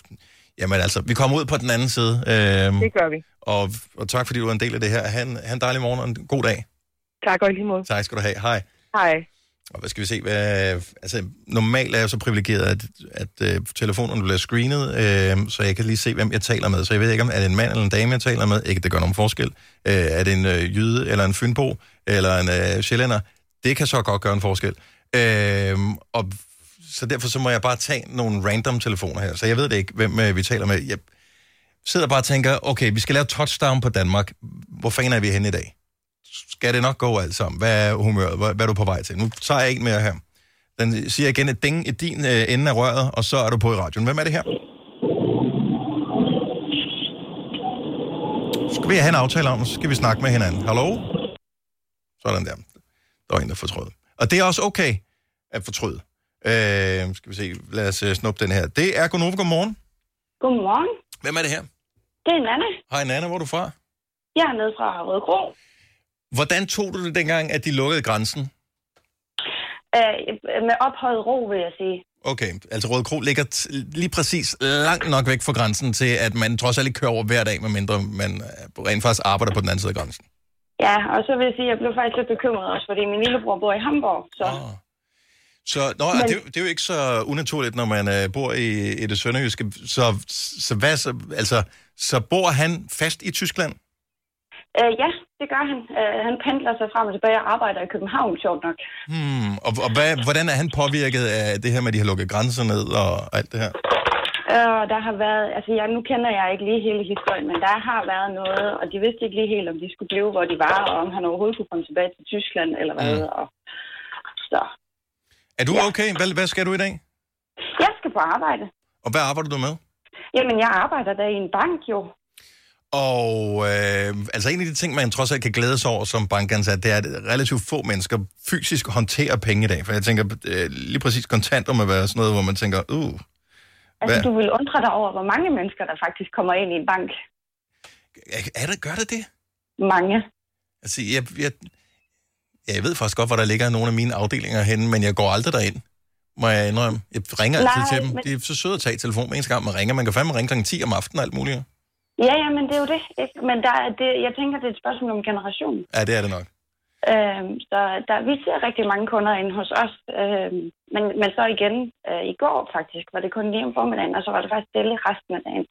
jamen altså, vi kommer ud på den anden side. Øh, Det gør vi. og, og tak, fordi du er en del af det her. Ha' en, ha en dejlig morgen og en god dag. Tak og lige måde. Tak skal du have. Hej. Hej. Og hvad skal vi se? Hvad, altså, normalt er jeg så privilegeret, at, at øh, telefonerne bliver screenet, øh, så jeg kan lige se, hvem jeg taler med. Så jeg ved ikke, om er det en mand eller en dame, jeg taler med. Ikke, det gør nogen forskel. Øh, er det en øh, jyde eller en fynbo eller en øh, sjællænder? Det kan så godt gøre en forskel. Øh, og så derfor så må jeg bare tage nogle random telefoner her. Så jeg ved det ikke, hvem øh, vi taler med. Jeg, sidder bare og tænker, okay, vi skal lave touchdown på Danmark. Hvor fanden er vi henne i dag? Skal det nok gå alt sammen? Hvad er humøret? Hvad, hvad er du på vej til? Nu tager jeg en mere her. Den siger igen et ding i din øh, ende af røret, og så er du på i radioen. Hvem er det her? Skal vi have en aftale om, så skal vi snakke med hinanden. Hallo? Sådan der. Der var en, der fortrød. Og det er også okay at fortryde. Øh, skal vi se, lad os uh, snuppe den her. Det er Gunova, godmorgen. Godmorgen. Hvem er det her? Det er Nanne. Hej Nana, hvor er du fra? Jeg er nede fra Rødekro. Hvordan tog du det dengang, at de lukkede grænsen? Øh, med ophøjet ro, vil jeg sige. Okay, altså Røde Kro ligger lige præcis langt nok væk fra grænsen til, at man trods alt ikke kører over hver dag, medmindre man øh, rent faktisk arbejder på den anden side af grænsen. Ja, og så vil jeg sige, at jeg blev faktisk lidt bekymret også, fordi min lillebror bor i Hamburg. Så. Oh. Så nå, Men... det, er jo- det er jo ikke så unaturligt, når man øh, bor i, i det sønderjyske. Så, så, hvad, så, altså, så bor han fast i Tyskland? Øh, ja, det gør han. Øh, han pendler sig frem og tilbage og arbejder i København, sjovt nok. Hmm, og og hvad, hvordan er han påvirket af det her med, at de har lukket grænser ned og alt det her? Øh, der har været, altså jeg, nu kender jeg ikke lige hele historien, men der har været noget, og de vidste ikke lige helt, om de skulle blive, hvor de var, og om han overhovedet kunne komme tilbage til Tyskland, eller hvad. Mm. Og, så Er du okay? Hvad, hvad skal du i dag? jeg skal på arbejde. Og hvad arbejder du med? Jamen, jeg arbejder der i en bank jo. Og øh, altså en af de ting, man trods alt kan glæde sig over som bankansat, det er, at relativt få mennesker fysisk håndterer penge i dag. For jeg tænker, øh, lige præcis kontanter må være sådan noget, hvor man tænker, uh, Altså, Hvad? du vil undre dig over, hvor mange mennesker, der faktisk kommer ind i en bank. er det, gør det det? Mange. Altså, jeg, jeg, jeg ved faktisk godt, hvor der ligger nogle af mine afdelinger henne, men jeg går aldrig derind, må jeg indrømme. Jeg ringer altid til dem. men- De er så søde at tage telefonen eneste gang, man ringer. Man kan fandme ringe kl. 10 om aftenen og alt muligt. Ja, ja, men det er jo det. Ikke? Men der, er det, jeg tænker, det er et spørgsmål om generation. Ja, det er det nok. Øhm, så der, vi ser rigtig mange kunder inde hos os. Øhm, men, men så igen, øh, i går faktisk, var det kun lige om formiddagen, og så var det faktisk stille resten af dagen.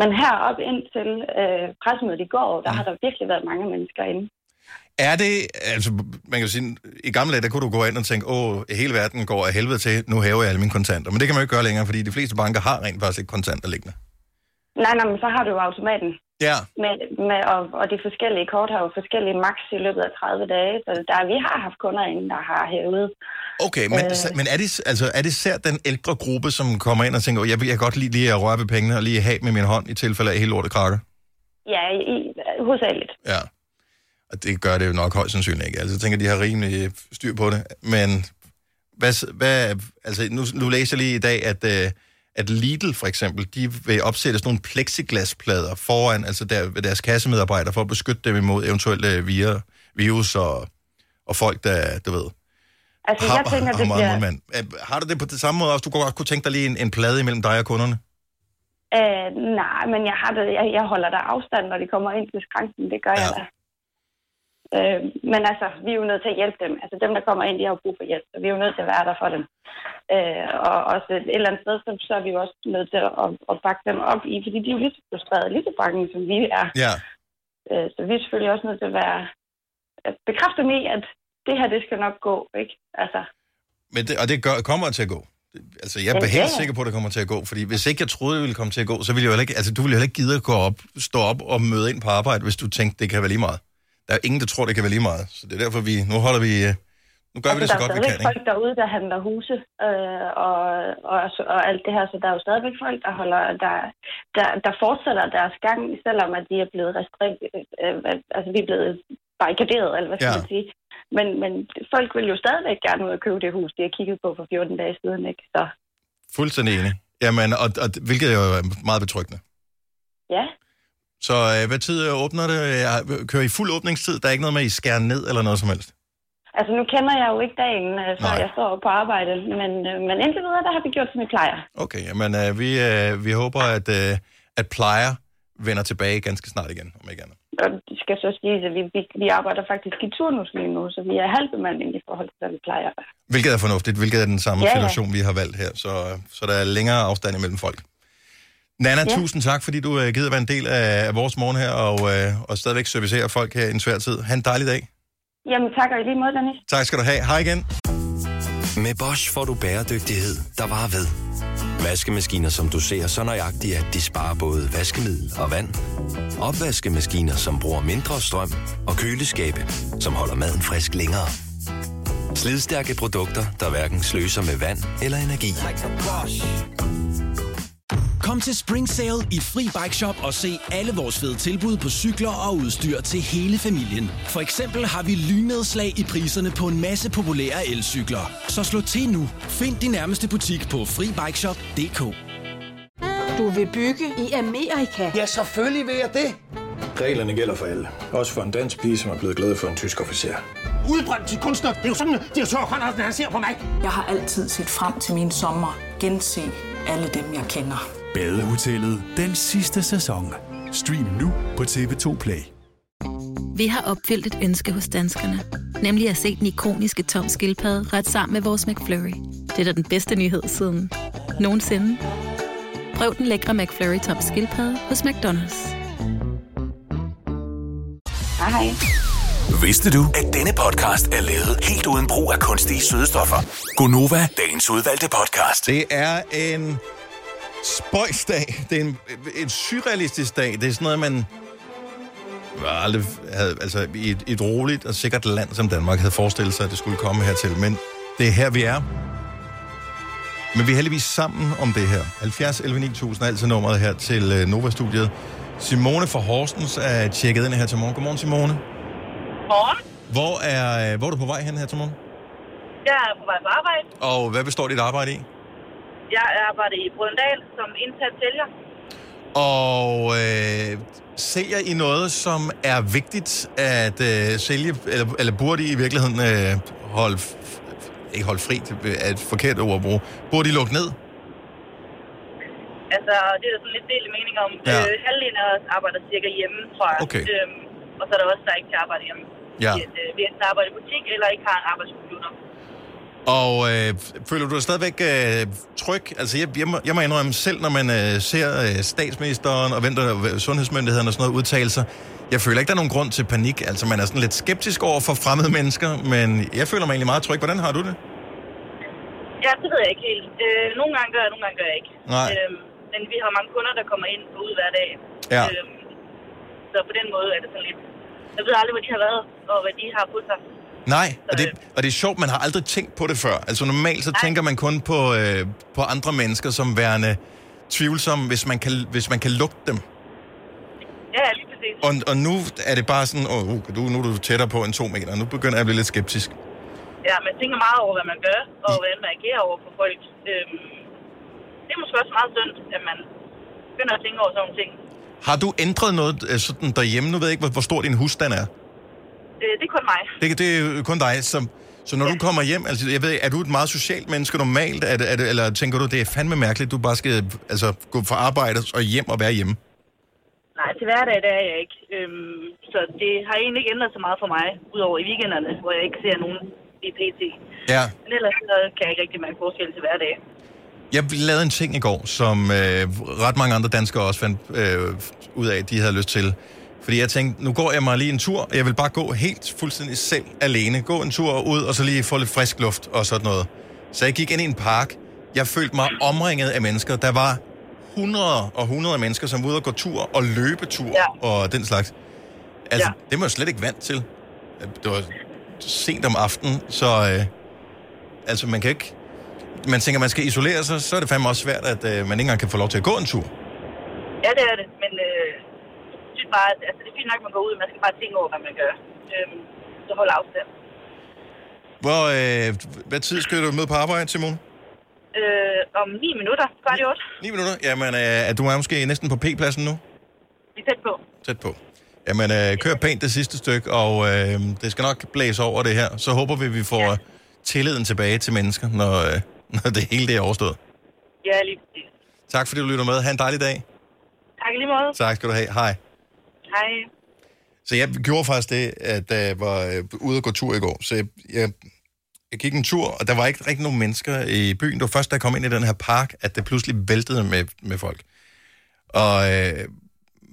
Men herop indtil øh, pressemødet i går, der har der virkelig været mange mennesker inde. Er det, altså man kan sige, i gamle dage, der kunne du gå ind og tænke, åh, hele verden går af helvede til, nu hæver jeg alle mine kontanter. Men det kan man jo ikke gøre længere, fordi de fleste banker har rent faktisk ikke kontanter liggende. Nej, nej, men så har du jo automaten. Ja. Med, med, og, og de forskellige kort har jo forskellige max i løbet af 30 dage, så der, vi har haft kunder inde, der har hævet. Okay, men, øh... men er, det, altså, er det især den ældre gruppe, som kommer ind og tænker, "Åh, jeg vil jeg godt lide lige at røre ved pengene og lige have med min hånd i tilfælde af hele lortet krakker? Ja, i, hovedsageligt. Ja. Og det gør det jo nok højst sandsynligt ikke. Altså, jeg tænker, de har rimelig styr på det. Men hvad, hvad altså, nu, nu læser jeg lige i dag, at, øh, at Lidl for eksempel, de vil opsætte sådan nogle plexiglasplader foran altså der, ved deres kassemedarbejdere for at beskytte dem imod eventuelle vir, virus og, og folk, der, du ved, Altså, har, jeg tænker, har det meget bliver... mundmand. Øh, Har du det på det samme måde også? Du kunne godt kunne tænke dig lige en, en plade imellem dig og kunderne? Øh, nej, men jeg, har det, jeg, jeg holder der afstand, når de kommer ind til skranken. Det gør ja. jeg da. Øh, men altså, vi er jo nødt til at hjælpe dem. Altså, dem, der kommer ind, de har jo brug for hjælp, så vi er jo nødt til at være der for dem. Øh, og også et eller andet sted, så, så er vi jo også nødt til at, at bakke dem op i, fordi de er jo lige så frustrerede, lige så bange, som vi er. Ja. Øh, så vi er selvfølgelig også nødt til at være at bekræfte dem i, at det her, det skal nok gå, ikke? Altså, Men det, og det gør, kommer til at gå. Altså, jeg er helt sikker på, at det kommer til at gå. Fordi hvis ikke jeg troede, det ville komme til at gå, så ville jeg jo heller ikke, altså, du ville jo heller ikke gide at gå op, stå op og møde ind på arbejde, hvis du tænkte, det kan være lige meget. Der er ingen, der tror, det kan være lige meget. Så det er derfor, vi, nu holder vi, øh, nu gør vi det så Altså, der godt, vi kan, ikke? folk derude, der handler huse øh, og, og, og alt det her, så der er jo stadigvæk folk, der, holder, der, der, der fortsætter deres gang, selvom at de er blevet restrikt, øh, altså vi er blevet barrikaderet, eller hvad skal Ja. man sige. Men, men folk vil jo stadigvæk gerne ud og købe det hus, de har kigget på for 14 dage siden, ikke? Så Fuldstændig enig. Jamen, og, og, hvilket er jo meget betryggende. Så øh, hvad tid øh, åbner det? Jeg kører I fuld åbningstid? Der er ikke noget med, at I skærer ned eller noget som helst? altså nu kender jeg jo ikke dagen, øh, før Nej. jeg står på arbejde, men, øh, men indtil videre, der har vi gjort, som vi plejer. Okay, jamen, øh, vi, øh, vi håber, at, øh, at plejer vender tilbage ganske snart igen, om ikke andet. Og det skal så sige, at vi, vi, vi arbejder faktisk i turnus lige nu, så vi er halvbemanding i forhold til, hvad vi plejer. Hvilket er fornuftigt, hvilket er den samme Ja, ja, ja. situation, vi har valgt her. Så, så der er længere afstand imellem folk. Nana, Ja. tusind tak, fordi du øh, gider være en del af, af vores morgen her, og, øh, og stadigvæk servicere folk her i en svær tid. Ha' en dejlig dag. Jamen tak, og i lige måde, Dennis. Tak skal du have. Hej igen. Med Bosch får du bæredygtighed, der varer ved. Vaskemaskiner, som du ser så nøjagtigt, at de sparer både vaskemiddel og vand. Opvaskemaskiner, som bruger mindre strøm. Og køleskabe, som holder maden frisk længere. Slidstærke produkter, der hverken sløser med vand eller energi. Kom til Spring Sale i Fri Bike Shop og se alle vores fede tilbud på cykler og udstyr til hele familien. For eksempel har vi lynedslag i priserne på en masse populære elcykler. Så slå til nu. Find din nærmeste butik på FriBikeShop.dk Du vil bygge i Amerika? Ja, selvfølgelig vil jeg det. Reglerne gælder for alle. Også for en dansk pige, som er blevet glad for en tysk officer. Udbrændt til kunstner. Det er jo sådan, at de har tørt, han ser på mig. Jeg har altid set frem til min sommer. Gense alle dem, jeg kender. Badehotellet den sidste sæson. Stream nu på TV2 Play. Vi har opfyldt et ønske hos danskerne. Nemlig at se den ikoniske tom skildpadde ret sammen med vores McFlurry. Det er da den bedste nyhed siden nogensinde. Prøv den lækre McFlurry tom skildpadde hos McDonald's. Hej. Vidste du, at denne podcast er lavet helt uden brug af kunstige sødestoffer? Gonova, dagens udvalgte podcast. Det er en spøjsdag. Det er en, en surrealistisk dag. Det er sådan noget, man aldrig havde, altså i et, et roligt og sikkert land som Danmark havde forestillet sig, at det skulle komme hertil. Men det er her, vi er. Men vi er heldigvis sammen om det her. 70 11 9000 er altid nummeret her til uh, Nova-studiet. Simone fra Horsens er tjekket ind her til morgen. Godmorgen, Simone. Morgen. Hvor er, øh, hvor er du på vej hen her til morgen? Jeg er på vej på arbejde. Og hvad består dit arbejde i? Jeg arbejder i Brøndal som indsat sælger. Og øh, sælger I noget, som er vigtigt at øh, sælge, eller, eller burde I i virkeligheden øh, holde, ikke holde fri, er et forkert ord at bruge, burde I lukke ned? Altså, det er der sådan lidt delt mening om. Ja. Øh, halvdelen af os arbejder cirka hjemme, tror jeg. Okay. Øhm, og så er der også, der ikke kan arbejde hjemme. Ja. At, øh, vi enten arbejder i butik, eller ikke har en arbejdscomputer. Og øh, føler du dig stadigvæk øh, tryg? Altså, jeg, jeg, må, jeg må indrømme selv, når man øh, ser øh, statsministeren og venter øh, sundhedsmyndighederne og sådan noget udtale sig, jeg føler ikke, der er nogen grund til panik. Altså, man er sådan lidt skeptisk over for fremmede mennesker, men jeg føler mig egentlig meget tryg. Hvordan har du det? Ja, det ved jeg ikke helt. Øh, nogle gange gør jeg, nogle gange gør jeg ikke. Nej. Øhm, men vi har mange kunder, der kommer ind og ud hver dag. Ja. Øhm, så på den måde er det sådan lidt... Jeg ved aldrig, hvor de har været, og hvad de har på sig. Nej, og det, og det er sjovt, man har aldrig tænkt på det før. Altså normalt så tænker man kun på, øh, på andre mennesker som værende tvivlsomme, hvis man kan, hvis man kan lugte dem. Ja, lige præcis. Og, og nu er det bare sådan, åh, oh, du, nu er du tættere på en to meter, nu begynder jeg at blive lidt skeptisk. Ja, man tænker meget over, hvad man gør, og hvordan man agerer over for folk. Øhm, det er måske også meget synd, at man begynder at tænke over sådan nogle ting. Har du ændret noget øh, sådan derhjemme? Nu ved jeg ikke, hvor, hvor stor din husstand er. Det, det er kun mig. Det, det er kun dig, som... Så når ja. du kommer hjem, altså jeg ved, er du et meget socialt menneske normalt, er det, er det, eller tænker du, det er fandme mærkeligt, du bare skal altså, gå fra arbejde og hjem og være hjemme? Nej, til hverdag det er jeg ikke. Øhm, så det har egentlig ikke ændret så meget for mig, udover i weekenderne, hvor jeg ikke ser nogen i PT. Ja. Men ellers så kan jeg ikke rigtig mærke forskel til hverdag. Jeg lavede en ting i går, som øh, ret mange andre danskere også fandt øh, ud af, at de havde lyst til. Fordi jeg tænkte, nu går jeg mig lige en tur, og jeg vil bare gå helt fuldstændig selv alene. Gå en tur ud, og så lige få lidt frisk luft og sådan noget. Så jeg gik ind i en park. Jeg følte mig omringet af mennesker. Der var hundreder og hundrede mennesker, som var ude og gå tur og løbetur ja. og den slags. Altså, ja. det var jeg slet ikke vant til. Det var sent om aftenen, så øh, altså man kan ikke... Man tænker, man skal isolere sig, så er det fandme også svært, at øh, man ikke engang kan få lov til at gå en tur. Ja, det er det, men øh, synes bare, at altså, det er fint nok, at man går ud, man skal bare tænke over, hvad man gør. Øhm, så hold afstand. Hvor, øh, hvad tid skal du møde på arbejde, Simon? Øh, om 9 minutter, kvart i 8. 9 minutter? Jamen, øh, du er måske næsten på P-pladsen nu? Vi er tæt på. Tæt på. Jamen, øh, kør pænt det sidste stykke, og øh, det skal nok blæse over det her. Så håber vi, vi får ja. tilliden tilbage til mennesker, når, øh, når det hele det er overstået. Ja, lige præcis. Tak fordi du lytter med. Ha' en dejlig dag. Tak lige måde. Tak skal du have. Hej. Hej. Så jeg gjorde faktisk det, at da jeg var øh, ude og gå tur i går. Så jeg, jeg, jeg gik en tur, og der var ikke rigtig nogen mennesker i byen. Det var først, da jeg kom ind i den her park, at det pludselig væltede med, med folk. Og øh,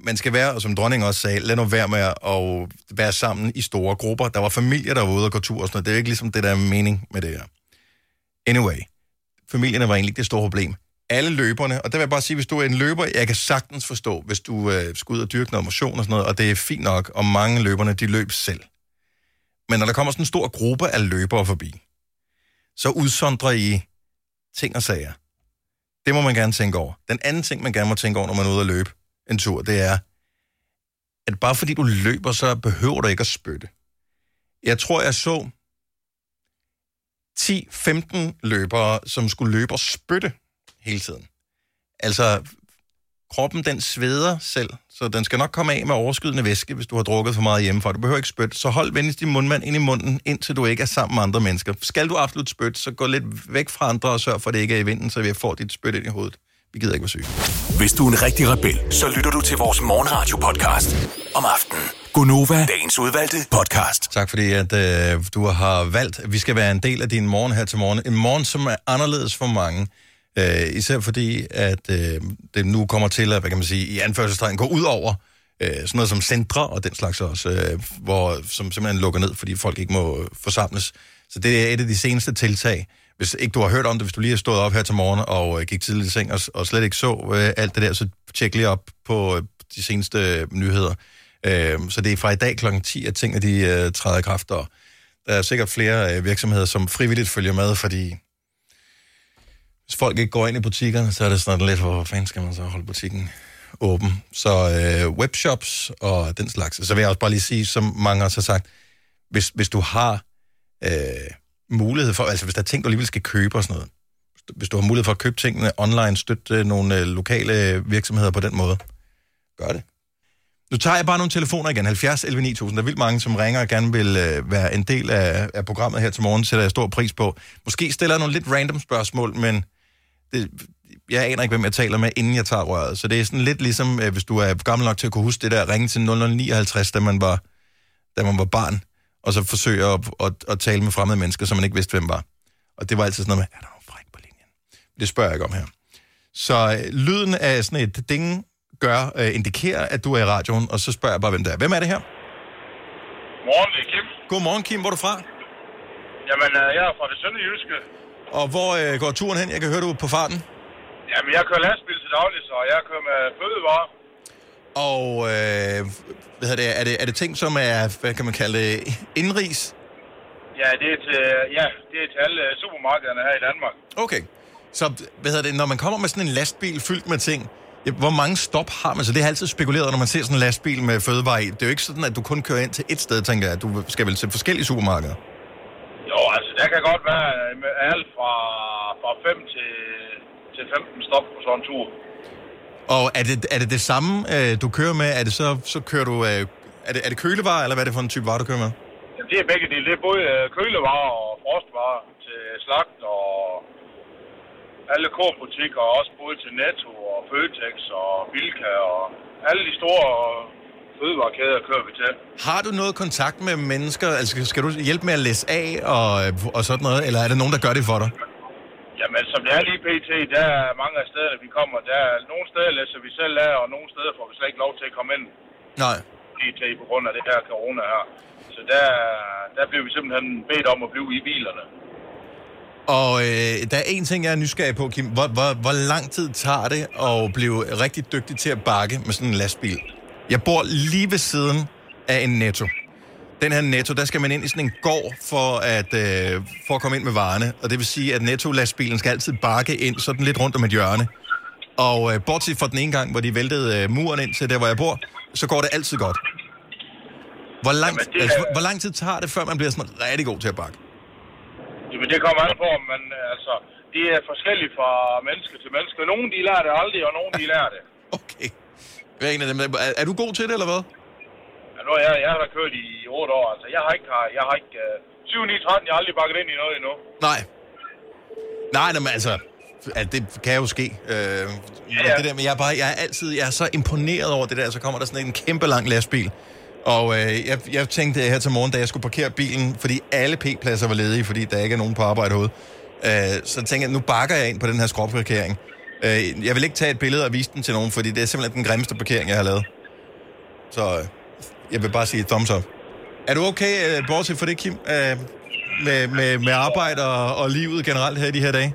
man skal være, og som dronningen også sagde, lad nu være med at være sammen i store grupper. Der var familier, der var ude og gå tur og sådan noget. Det er jo ikke ligesom det, der er mening med det her. Anyway, familierne var egentlig ikke det store problem. Alle løberne, og der vil jeg bare sige, hvis du er en løber, jeg kan sagtens forstå, hvis du øh, skal ud og dyrke noget motion og sådan noget, og det er fint nok, og mange løberne, de løb selv. Men når der kommer sådan en stor gruppe af løbere forbi, så udsondrer I ting og sager. Det må man gerne tænke over. Den anden ting, man gerne må tænke over, når man er ude at løbe en tur, det er, at bare fordi du løber, så behøver du ikke at spytte. Jeg tror, jeg så 10-15 løbere, som skulle løbe og spytte hele tiden. Altså, kroppen den sveder selv, så den skal nok komme af med overskydende væske, hvis du har drukket for meget hjemmefra. Du behøver ikke spytte, så hold venligst din mundmand ind i munden, indtil du ikke er sammen med andre mennesker. Skal du absolut spytte, så gå lidt væk fra andre og sørg for, at det ikke er i vinden, så vi får dit spyt ind i hovedet. Vi gider ikke være syge. Hvis du er en rigtig rebel, så lytter du til vores morgenradio-podcast om aftenen. Gunova, dagens udvalgte podcast. Tak fordi, at øh, du har valgt, at vi skal være en del af din morgen her til morgen. En morgen, som er anderledes for mange. Øh, især fordi, at øh, det nu kommer til at, hvad kan man sige, i anførselstegn gå ud over øh, sådan noget som centre og den slags også, øh, hvor, som simpelthen lukker ned, fordi folk ikke må øh, forsamles. Så det er et af de seneste tiltag. Hvis ikke du har hørt om det, hvis du lige har stået op her til morgen og øh, gik tidligt i seng og, og slet ikke så øh, alt det der, så tjek lige op på øh, de seneste øh, nyheder. Øh, så det er fra i dag kl. 10, at tingene de, øh, træder i kraft, og der er sikkert flere øh, virksomheder, som frivilligt følger med, fordi hvis folk ikke går ind i butikkerne, så er det sådan lidt, hvor fanden skal man så holde butikken åben? Så øh, webshops og den slags. Så vil jeg også bare lige sige, som mange også har sagt, hvis, hvis du har øh, mulighed for, altså hvis der er ting, du alligevel skal købe og sådan noget, hvis du har mulighed for at købe tingene online, støtte øh, nogle øh, lokale virksomheder på den måde, gør det. Nu tager jeg bare nogle telefoner igen. 70 11 9000. Der er vildt mange, som ringer og gerne vil øh, være en del af, af programmet her til morgen, sætter jeg stor pris på. Måske stiller jeg nogle lidt random spørgsmål, men det, jeg aner ikke, hvem jeg taler med, inden jeg tager røret. Så det er sådan lidt ligesom, øh, hvis du er gammel nok til at kunne huske det der, ringe til 0059, da man var, da man var barn, og så forsøge at, at, at tale med fremmede mennesker, som man ikke vidste, hvem var. Og det var altid sådan noget med, er der nogen fræk på linjen? Det spørger jeg ikke om her. Så øh, lyden af sådan et ding gør, øh, indikerer, at du er i radioen, og så spørger jeg bare, hvem det er. Hvem er det her? Morgen, det er Kim. Godmorgen, Kim. Hvor er du fra? Jamen, øh, jeg er fra det sønderjyske. Og hvor øh, går turen hen? Jeg kan høre, du er på farten. Jamen, jeg kører lastbil til daglig, så jeg kører med fødevarer. Og øh, hvad hedder det, er, det, er det ting, som er, hvad kan man kalde det, indrigs? Ja, det er til, ja, det er til alle supermarkederne her i Danmark. Okay. Så hvad hedder det, når man kommer med sådan en lastbil fyldt med ting, hvor mange stop har man? Så det er altid spekuleret, når man ser sådan en lastbil med fødevarer i. Det er jo ikke sådan, at du kun kører ind til et sted, tænker jeg. Du skal vel til forskellige supermarkeder? Jo, altså, der kan godt være med alt fra, fra 5 til, til 15 stop på sådan en tur. Og er det er det, det samme, øh, du kører med? Er det så, så kører du... Øh, er, det, er det kølevarer, eller hvad er det for en type varer, du kører med? Jamen, det er begge dele. Det er både øh, kølevarer og frostvarer til slagt og alle korbutikker, og også både til Netto og Føtex og Bilka og alle de store fødevarekæder kører vi til. Har du noget kontakt med mennesker? Altså, skal du hjælpe med at læse af og, og sådan noget? Eller er det nogen, der gør det for dig? Jamen, som det er lige pt., der er mange af stederne, vi kommer, der er nogle steder læser vi selv af, og nogle steder får vi slet ikke lov til at komme ind. Nej. pt. på grund af det her corona her. Så der, der bliver vi simpelthen bedt om at blive i bilerne. Og øh, der er en ting, jeg er nysgerrig på, Kim. Hvor, hvor, hvor lang tid tager det at blive rigtig dygtig til at bakke med sådan en lastbil? Jeg bor lige ved siden af en netto. Den her netto, der skal man ind i sådan en gård for at, øh, for at komme ind med varerne. Og det vil sige, at netto-lastbilen skal altid bakke ind sådan lidt rundt om et hjørne. Og øh, bortset fra den ene gang, hvor de væltede øh, muren ind til der, hvor jeg bor, så går det altid godt. Hvor lang, Jamen, det altså, hvor, hvor lang tid tager det, før man bliver sådan rigtig god til at bakke? Jamen, det kommer an på, om man, altså, det er forskelligt fra menneske til menneske. Nogle, de lærer det aldrig, og nogle, de lærer det. Hvad er, en af dem, er, er du god til det, eller hvad? Ja, nu er jeg, jeg har kørt i 8 år, altså. Jeg har ikke, jeg har ikke, uh, 7, 9, 13, jeg har aldrig bakket ind i noget endnu. Nej. Nej, nej, men altså, at det kan jo ske. Øh, ja, ja. Det der, men jeg er, bare, jeg er altid jeg er så imponeret over det der, så kommer der sådan en kæmpe lang lastbil. Og øh, jeg, jeg tænkte her til morgen, da jeg skulle parkere bilen, fordi alle P-pladser var ledige, fordi der ikke er nogen på arbejde herude. Øh, så tænkte jeg, nu bakker jeg ind på den her skråparkering. Øh, jeg vil ikke tage et billede og vise den til nogen, fordi det er simpelthen den grimmeste parkering, jeg har lavet. Så øh, jeg vil bare sige thumbs up. Er du okay, øh, bortset for det, Kim? Øh, med, med, med arbejde og, og livet generelt her i de her dage?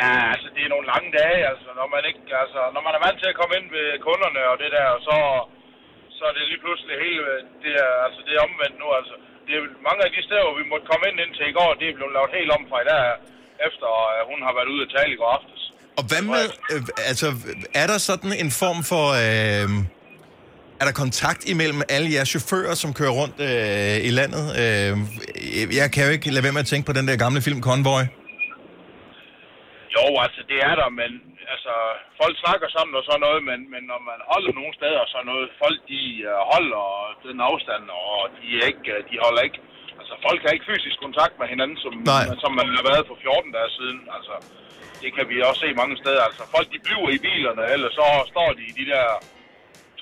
Ja, altså det er nogle lange dage, altså når man ikke, altså når man er vant til at komme ind ved kunderne og det der, så, så er det lige pludselig hele, det er, altså det er omvendt nu, altså. Det er mange af de steder, hvor vi måtte komme ind indtil i går, det er blevet lavet helt om fra i dag, efter hun har været ude at tale i går aftes. Og hvad med, øh, altså, er der sådan en form for, øh, er der kontakt imellem alle jeres chauffører, som kører rundt øh, i landet? Øh, jeg kan jo ikke lade være med at tænke på den der gamle film Convoy. Jo, altså det er der, men altså, folk snakker sammen og sådan noget, men, men når man holder nogle steder og sådan noget, folk de uh, holder den afstand, og de, er ikke, øh, de holder ikke, altså folk har ikke fysisk kontakt med hinanden, som, Nej. som man har været for 14 dage siden, altså. Det kan vi også se mange steder, altså folk de bliver i bilerne, eller så står de i de der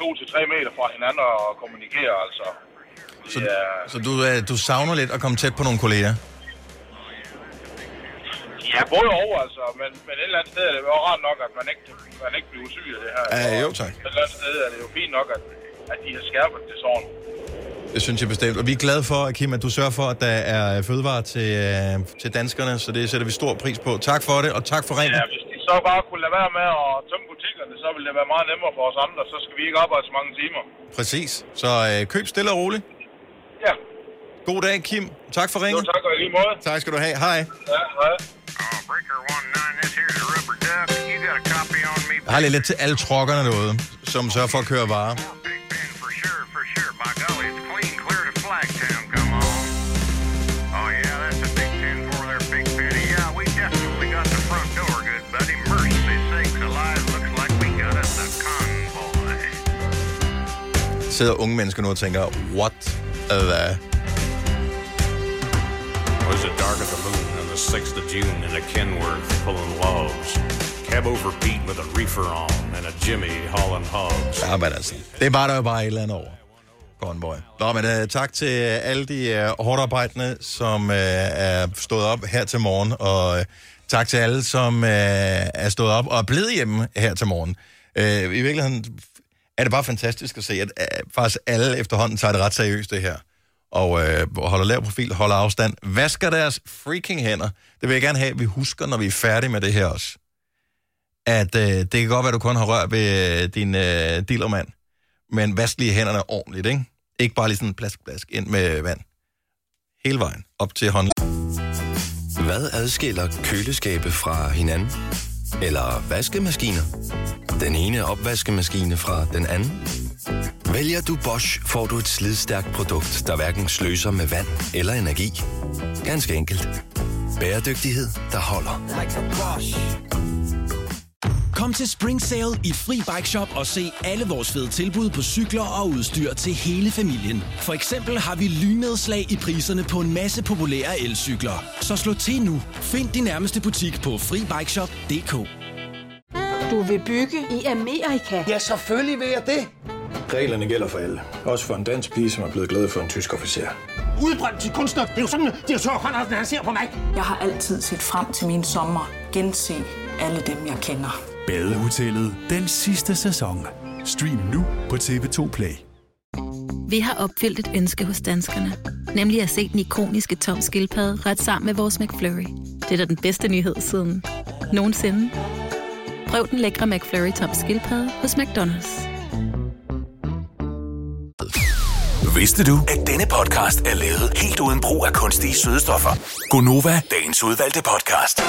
2-3 meter fra hinanden og kommunikerer, altså. Så, så du, øh, du savner lidt at komme tæt på nogle kolleger? Ja, både over, altså, men, men et eller andet sted er det jo rart nok, at man ikke, man ikke bliver syg af det her. Ja, jo tak. Et eller andet sted er det jo fint nok, at, at de har skærpet det sådan. Det synes jeg bestemt. Og vi er glade for, Kim, at du sørger for, at der er fødevarer til, øh, til danskerne, så det sætter vi stor pris på. Tak for det, og tak for ringen. Ja, hvis de så bare kunne lade være med at tømme butikkerne, så ville det være meget nemmere for os andre. Så skal vi ikke arbejde så mange timer. Præcis. Så øh, køb stille og roligt. Ja. God dag, Kim. Tak for ringen. Jo, tak og lige måde. Tak skal du have. Hej. Ja, hej. Jeg har lidt, lidt til alle trokkerne derude, som sørger for at køre varer. Sidder unge mennesker nu og tænker, what the... Was it dark at the moon on the 6th of June in a Kenworth pulling logs? Cab over Pete with a reefer on and a Jimmy hauling hogs. Ja, men altså, det var der jo bare et eller andet over. Convoy. Nå, men uh, tak til alle de uh, hårdt arbejdende, som uh, er stået op her til morgen, og uh, tak til alle, som uh, er stået op og er blevet hjemme her til morgen. Uh, I virkeligheden er det bare fantastisk at se, at uh, faktisk alle efterhånden tager det ret seriøst, det her. Og øh, holder lav profil, holder afstand, vasker deres freaking hænder. Det vil jeg gerne have, at vi husker, når vi er færdige med det her også. At øh, det kan godt være, at du kun har rørt ved uh, din øh, dealermand, men vask lige hænderne ordentligt, ikke? Ikke bare lige sådan plask, plask ind med vand. Hele vejen op til hånden. Hvad adskiller køleskabe fra hinanden? Eller vaskemaskiner? Den ene opvaskemaskine fra den anden? Vælger du Bosch, får du et slidstærkt produkt, der hverken sløser med vand eller energi. Ganske enkelt. Bæredygtighed, der holder. Kom til Spring Sale i Fri Bike Shop og se alle vores fede tilbud på cykler og udstyr til hele familien. For eksempel har vi lynedslag i priserne på en masse populære elcykler. Så slå til nu. Find din nærmeste butik på FriBikeShop.dk Du vil bygge i Amerika? Ja, selvfølgelig vil jeg det. Reglerne gælder for alle. Også for en dansk pige, som er blevet glad for en tysk officer. Udbrændt til kunstner. Det er jo sådan, at de har tørt, han ser på mig. Jeg har altid set frem til min sommer. Gense alle dem, jeg kender. Badehotellet den sidste sæson. Stream nu på TV2 Play. Vi har opfyldt et ønske hos danskerne. Nemlig at se den ikoniske tom skildpadde ret sammen med vores McFlurry. Det er da den bedste nyhed siden nogensinde. Prøv den lækre McFlurry tom skildpadde hos McDonald's. Vidste du, at denne podcast er lavet helt uden brug af kunstige sødestoffer? Gonova, dagens udvalgte podcast.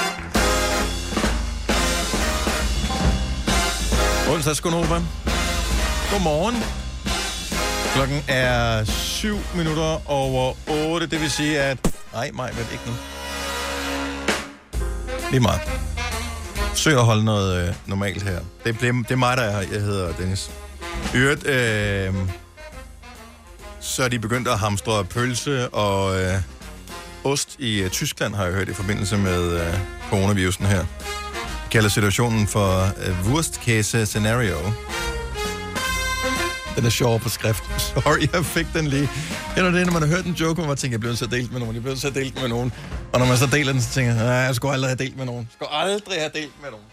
Onsdags Gunova. Godmorgen. Klokken er 7 minutter over 8, det vil sige, at... Nej, mig, vel ikke nu. Lige meget. Søg at holde noget øh, normalt her. Det, det, det er mig, der er her. Jeg hedder Dennis. I øvrigt, øh, så er de begyndt at hamstre pølse og øh, ost i øh, Tyskland, har jeg hørt, i forbindelse med øh, coronavirusen her. Kalder situationen for øh, uh, worst-case scenario. Den er sjov på skrift. Sorry, jeg fik den lige. Det er det, når man har hørt en joke, hvor man tænker, jeg bliver så delt med nogen, jeg bliver så delt med nogen. Og når man så deler den, så tænker jeg, nej, jeg skulle aldrig have delt med nogen. Jeg skulle aldrig have delt med nogen.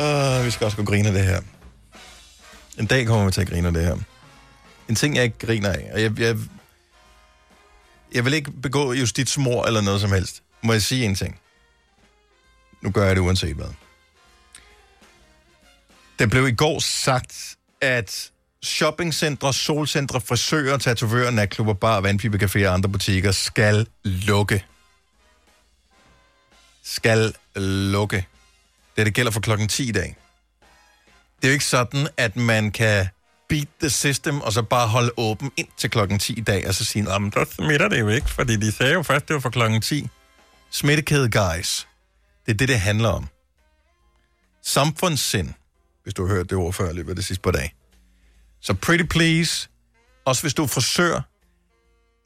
uh, vi skal også gå grine af det her. En dag kommer vi til at grine af det her. En ting, jeg ikke griner af. Og jeg, jeg, jeg vil ikke begå justitsmord eller noget som helst. Må jeg sige en ting? Nu gør jeg det uanset hvad. Det blev i går sagt, at shoppingcentre, solcentre, frisører, tatovører, natklubber, bar, vandpibecaféer og andre butikker skal lukke. Skal lukke. Det, det gælder for klokken 10 i dag. Det er jo ikke sådan, at man kan beat the system, og så bare holde åben ind til klokken 10 i dag, og så sige, at der smitter det jo ikke, fordi de sagde jo først, det var for klokken 10. Smittekæde, guys. Det er det, det handler om. Samfundssind, hvis du har hørt det ord før i løbet af det sidste par dage. Så pretty please, også hvis du er frisør.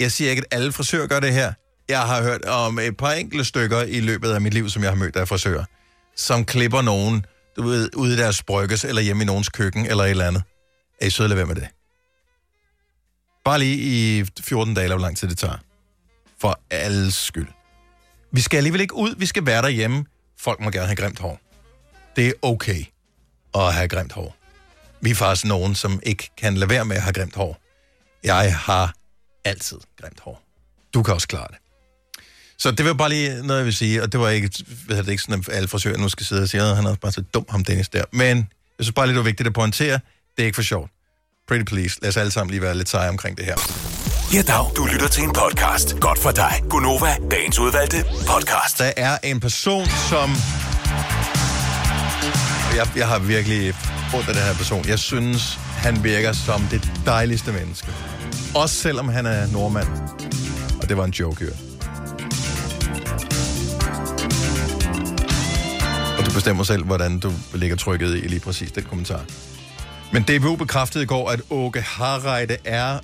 Jeg siger ikke, at alle frisører gør det her. Jeg har hørt om et par enkelte stykker i løbet af mit liv, som jeg har mødt af frisører, som klipper nogen, du ved, ude i deres brygges, eller hjemme i nogens køkken, eller et eller andet. Er I søde, lad være med det. Bare lige i 14 dage, eller hvor lang tid det tager. For alles skyld. Vi skal alligevel ikke ud, vi skal være derhjemme. Folk må gerne have grimt hår. Det er okay at have grimt hår. Vi er faktisk nogen, som ikke kan lade være med at have grimt hår. Jeg har altid grimt hår. Du kan også klare det. Så det var bare lige noget, jeg vil sige, og det var ikke, ved jeg, det ikke sådan, at alle frisører nu skal sidde og sige, at han er bare så dum, ham Dennis der. Men jeg synes bare lige, det var vigtigt at pointere, det er ikke for sjovt. Pretty please, lad os alle sammen lige være lidt seje omkring det her. Ja, dag. Du lytter til en podcast. Godt for dig. Gunova, dagens udvalgte podcast. Der er en person, som... Jeg, jeg har virkelig ondt af den her person. Jeg synes, han virker som det dejligste menneske. Også selvom han er nordmand. Og det var en joke, jo. Og du bestemmer selv, hvordan du lægger trykket i lige præcis den kommentar. Men DBU bekræftede i går, at Åke Harreide er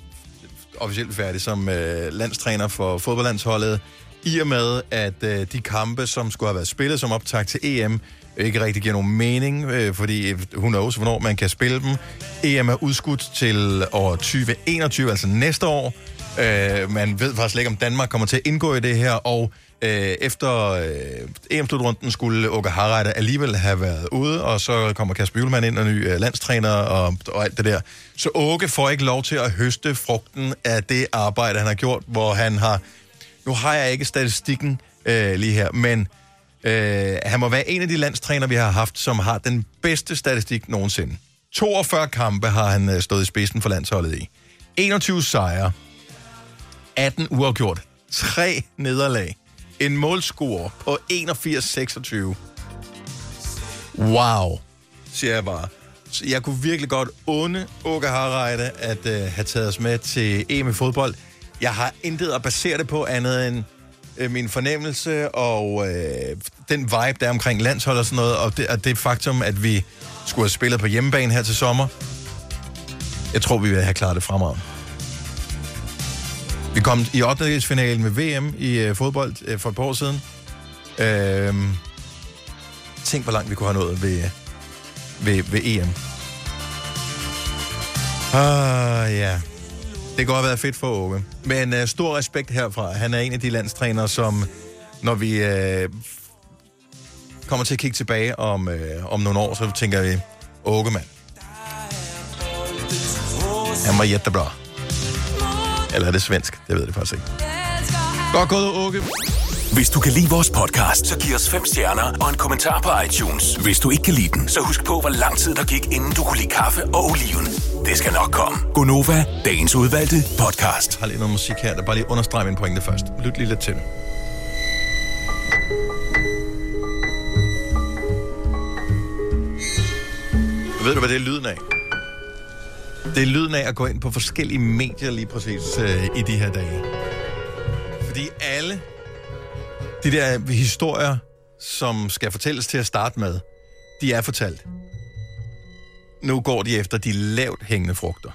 officielt færdig som øh, landstræner for fodboldlandsholdet, i og med, at øh, de kampe, som skulle have været spillet som optag til EM, ikke rigtig giver nogen mening, øh, fordi hun knows, hvornår man kan spille dem. EM er udskudt til år 2021, altså næste år. Øh, man ved faktisk ikke, om Danmark kommer til at indgå i det her, og øh, efter øh, EM-slutrunden skulle Åke Harreide alligevel have været ude, og så kommer Kasper Julemand ind og ny øh, landstræner og, og alt det der. Så Åke får ikke lov til at høste frugten af det arbejde, han har gjort, hvor han har... Nu har jeg ikke statistikken øh, lige her, men øh, han må være en af de landstræner, vi har haft, som har den bedste statistik nogensinde. 42 kampe har han øh, stået i spidsen for landsholdet i. 21 sejre, 18 uafgjort, 3 nederlag, en målscore på 81-26. Wow, siger jeg bare. Så jeg kunne virkelig godt onde Åke Harreide at øh, have taget os med til EM i fodbold. Jeg har intet at basere det på andet end øh, min fornemmelse og øh, den vibe, der er omkring landshold og sådan noget, og det, og det faktum, at vi skulle have spillet på hjemmebane her til sommer. Jeg tror, vi vil have klaret det fremad. Vi kom i opdagelsesfinalen med VM i øh, fodbold øh, for et par år siden. Øh, tænk, hvor langt vi kunne have nået ved, øh, ved, ved EM. Ah, ja. Det kunne have været fedt for Åge. Men øh, stor respekt herfra. Han er en af de landstrænere, som når vi øh, kommer til at kigge tilbage om, øh, om nogle år, så tænker vi, Åge mand. Han var jättebra. Eller er det svensk? Det ved jeg faktisk ikke. Godt gået, Åke. Hvis du kan lide vores podcast, så giv os fem stjerner og en kommentar på iTunes. Hvis du ikke kan lide den, så husk på, hvor lang tid der gik, inden du kunne lide kaffe og oliven. Det skal nok komme. Gonova, dagens udvalgte podcast. Jeg har lige noget musik her, der bare lige understreger min pointe først. Lyt lige lidt til. Ved du, hvad det er lyden af? Det er lyden af at gå ind på forskellige medier lige præcis øh, i de her dage. Fordi alle de der historier, som skal fortælles til at starte med, de er fortalt. Nu går de efter de lavt hængende frugter.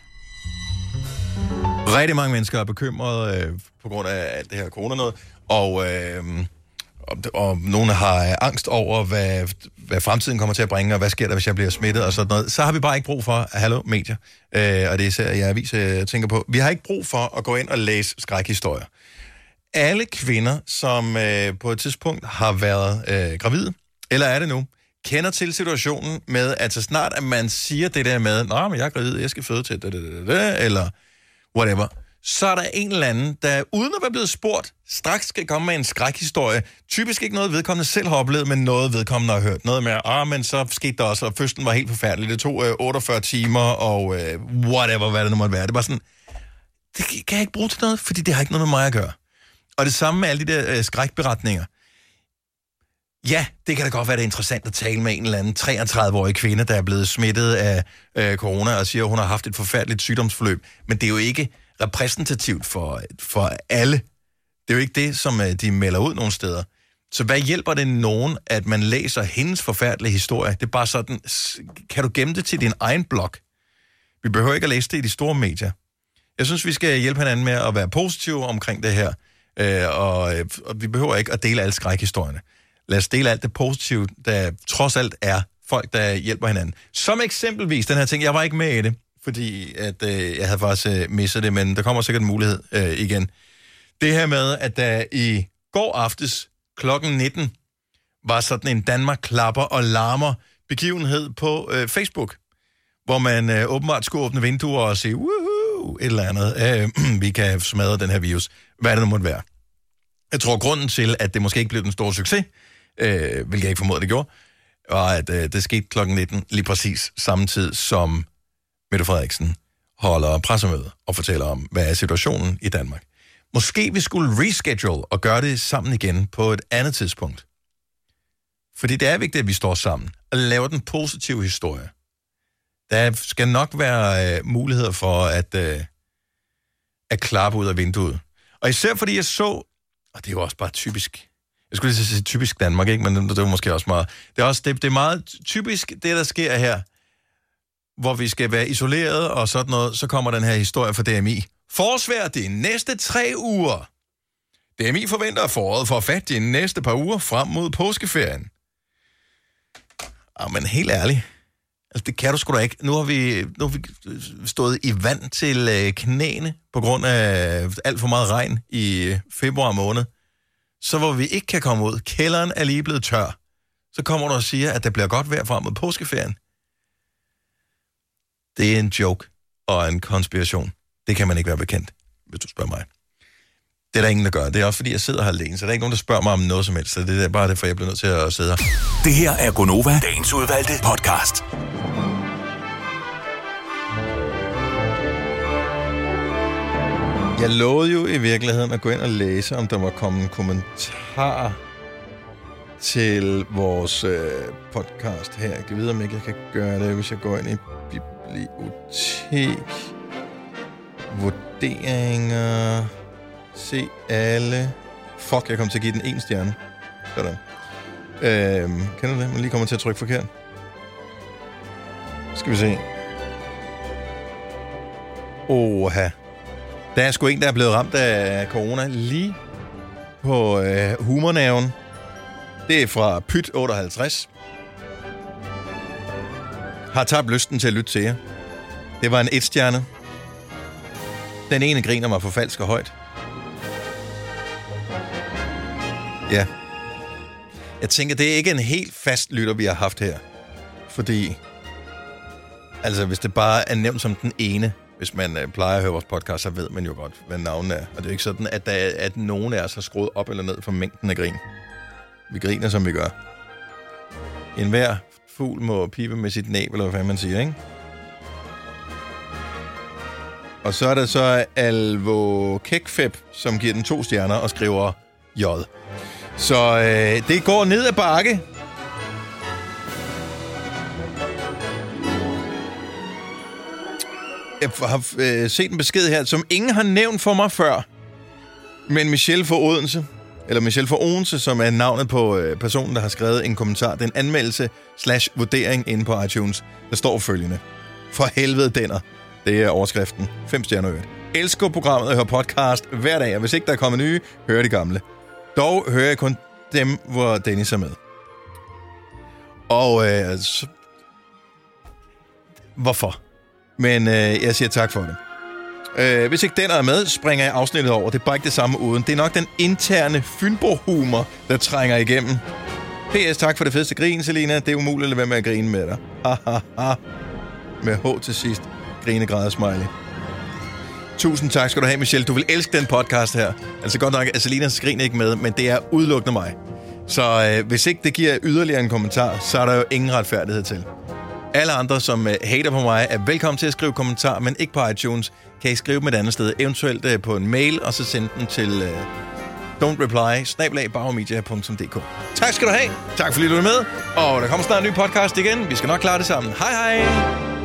Rigtig mange mennesker er bekymrede øh, på grund af alt det her corona noget, og, øh, og, og nogle har øh, angst over, hvad, hvad fremtiden kommer til at bringe, og hvad sker der, hvis jeg bliver smittet og sådan noget. Så har vi bare ikke brug for, hallo, medier, øh, og det er især jeg aviser, øh, jeg tænker på, vi har ikke brug for at gå ind og læse skrækhistorier. Alle kvinder, som øh, på et tidspunkt har været øh, gravide, eller er det nu, kender til situationen med, at så snart at man siger det der med, nej, men jeg er gravid, jeg skal føde til det, det, det, det, eller whatever, så er der en eller anden, der uden at være blevet spurgt, straks skal komme med en skrækhistorie. Typisk ikke noget, vedkommende selv har oplevet, men noget, vedkommende har hørt. Noget med, ah, men så skete der også, og fødslen var helt forfærdelig. Det tog øh, 48 timer, og øh, whatever, hvad det nu måtte være. Det var sådan, det kan jeg ikke bruge til noget, fordi det har ikke noget med mig at gøre. Og det samme med alle de der øh, skrækberetninger. Ja, det kan da godt være, det er interessant at tale med en eller anden 33-årig kvinde, der er blevet smittet af øh, corona, og siger, at hun har haft et forfærdeligt sygdomsforløb. Men det er jo ikke repræsentativt for, for alle. Det er jo ikke det, som øh, de melder ud nogle steder. Så hvad hjælper det nogen, at man læser hendes forfærdelige historie? Det er bare sådan, kan du gemme det til din egen blog? Vi behøver ikke at læse det i de store medier. Jeg synes, vi skal hjælpe hinanden med at være positive omkring det her, øh, og, øh, og vi behøver ikke at dele alle skrækhistorierne. Lad os dele alt det positive, der trods alt er folk, der hjælper hinanden. Som eksempelvis den her ting, jeg var ikke med i det, fordi at, øh, jeg havde faktisk øh, misset det, men der kommer sikkert en mulighed øh, igen. Det her med, at der i går aftes klokken 19 var sådan en Danmark klapper og larmer begivenhed på øh, Facebook, hvor man øh, åbenbart skulle åbne vinduer og sige, woohoo, et eller andet. Øh, vi kan smadre den her virus. Hvad det nu måtte være. Jeg tror, grunden til, at det måske ikke blev den store succes, øh, hvilket jeg ikke formoder, det gjorde, var, at øh, det skete klokken 19, lige præcis samtidig som Mette Frederiksen holder pressemøde og fortæller om, hvad er situationen i Danmark. Måske vi skulle reschedule og gøre det sammen igen på et andet tidspunkt. Fordi det er vigtigt, at vi står sammen og laver den positive historie. Der skal nok være øh, muligheder for at, øh, at klappe ud af vinduet. Og især fordi jeg så, og det er jo også bare typisk, jeg skulle lige sige typisk Danmark, ikke? men det, det var måske også meget, det er, også, det, det er meget typisk det, der sker her, hvor vi skal være isoleret og sådan noget, så kommer den her historie fra DMI. Forsvær de næste tre uger. DMI forventer, at foråret får fat de næste par uger frem mod påskeferien. Ah, men helt ærligt. Altså, det kan du sgu da ikke. Nu har vi, nu har vi øh, stået i vand til øh, knæene på grund af øh, alt for meget regn i øh, februar måned. Så hvor vi ikke kan komme ud, kælderen er lige blevet tør, så kommer du og siger, at det bliver godt vejr frem mod påskeferien. Det er en joke og en konspiration. Det kan man ikke være bekendt, hvis du spørger mig. Det er der ingen, der gør. Det er også fordi, jeg sidder her alene, så der er ikke nogen, der spørger mig om noget som helst. Så det er bare derfor, jeg bliver nødt til at sidde her. Det her er Gonova, dagens udvalgte podcast. Jeg lovede jo i virkeligheden at gå ind og læse, om der var kommet en kommentar til vores øh, podcast her. Jeg kan vide, om ikke jeg kan gøre det, hvis jeg går ind i bibliotek. Vurderinger. Se alle. Fuck, jeg kom til at give den en stjerne. Sådan. Øhm, kender du det? Man lige kommer til at trykke forkert. Skal vi se. Oha. Der er sgu en, der er blevet ramt af corona lige på øh, humornaven. Det er fra Pyt 58. Har tabt lysten til at lytte til jer. Det var en etstjerne. Den ene griner mig for falsk og højt. Ja. Jeg tænker, det er ikke en helt fast lytter, vi har haft her. Fordi, altså hvis det bare er nævnt som den ene, hvis man øh, plejer at høre vores podcast, så ved man jo godt, hvad navnet er. Og det er jo ikke sådan, at, der, er- at nogen af os har skruet op eller ned for mængden af grin. Vi griner, som vi gør. En hver fugl må pipe med sit næb, eller hvad man siger, ikke? Og så er der så Alvo Kekfeb, som giver den to stjerner og skriver J. Så øh, det går ned ad bakke. Jeg har øh, set en besked her, som ingen har nævnt for mig før. Men Michelle fra Odense, eller Michelle for Odense, som er navnet på øh, personen, der har skrevet en kommentar. Den en anmeldelse slash vurdering inde på iTunes. Der står følgende. For helvede denner. Det er overskriften. 5 stjerner øvrigt. Elsker programmet og hører podcast hver dag, og hvis ikke der er kommet nye, hører de gamle. Dog hører jeg kun dem, hvor Dennis er med. Og øh, så... Hvorfor? Men øh, jeg siger tak for det. Øh, hvis ikke den er med, springer jeg afsnittet over. Det er bare ikke det samme uden. Det er nok den interne Fynbo-humor, der trænger igennem. PS, tak for det fedeste grin, Selina. Det er umuligt at lade være med at grine med dig. Ha, ha, ha. Med H til sidst. Grinegræder smiley. Tusind tak skal du have, Michelle. Du vil elske den podcast her. Altså godt nok, at Selina skriner ikke med, men det er udelukkende mig. Så øh, hvis ikke det giver yderligere en kommentar, så er der jo ingen retfærdighed til. Alle andre, som øh, hater på mig, er velkommen til at skrive kommentar, men ikke på iTunes. Kan I skrive dem et andet sted, eventuelt øh, på en mail, og så sende den til uh, don'treply, Tak skal du have. Tak fordi du er med. Og der kommer snart en ny podcast igen. Vi skal nok klare det sammen. Hej hej!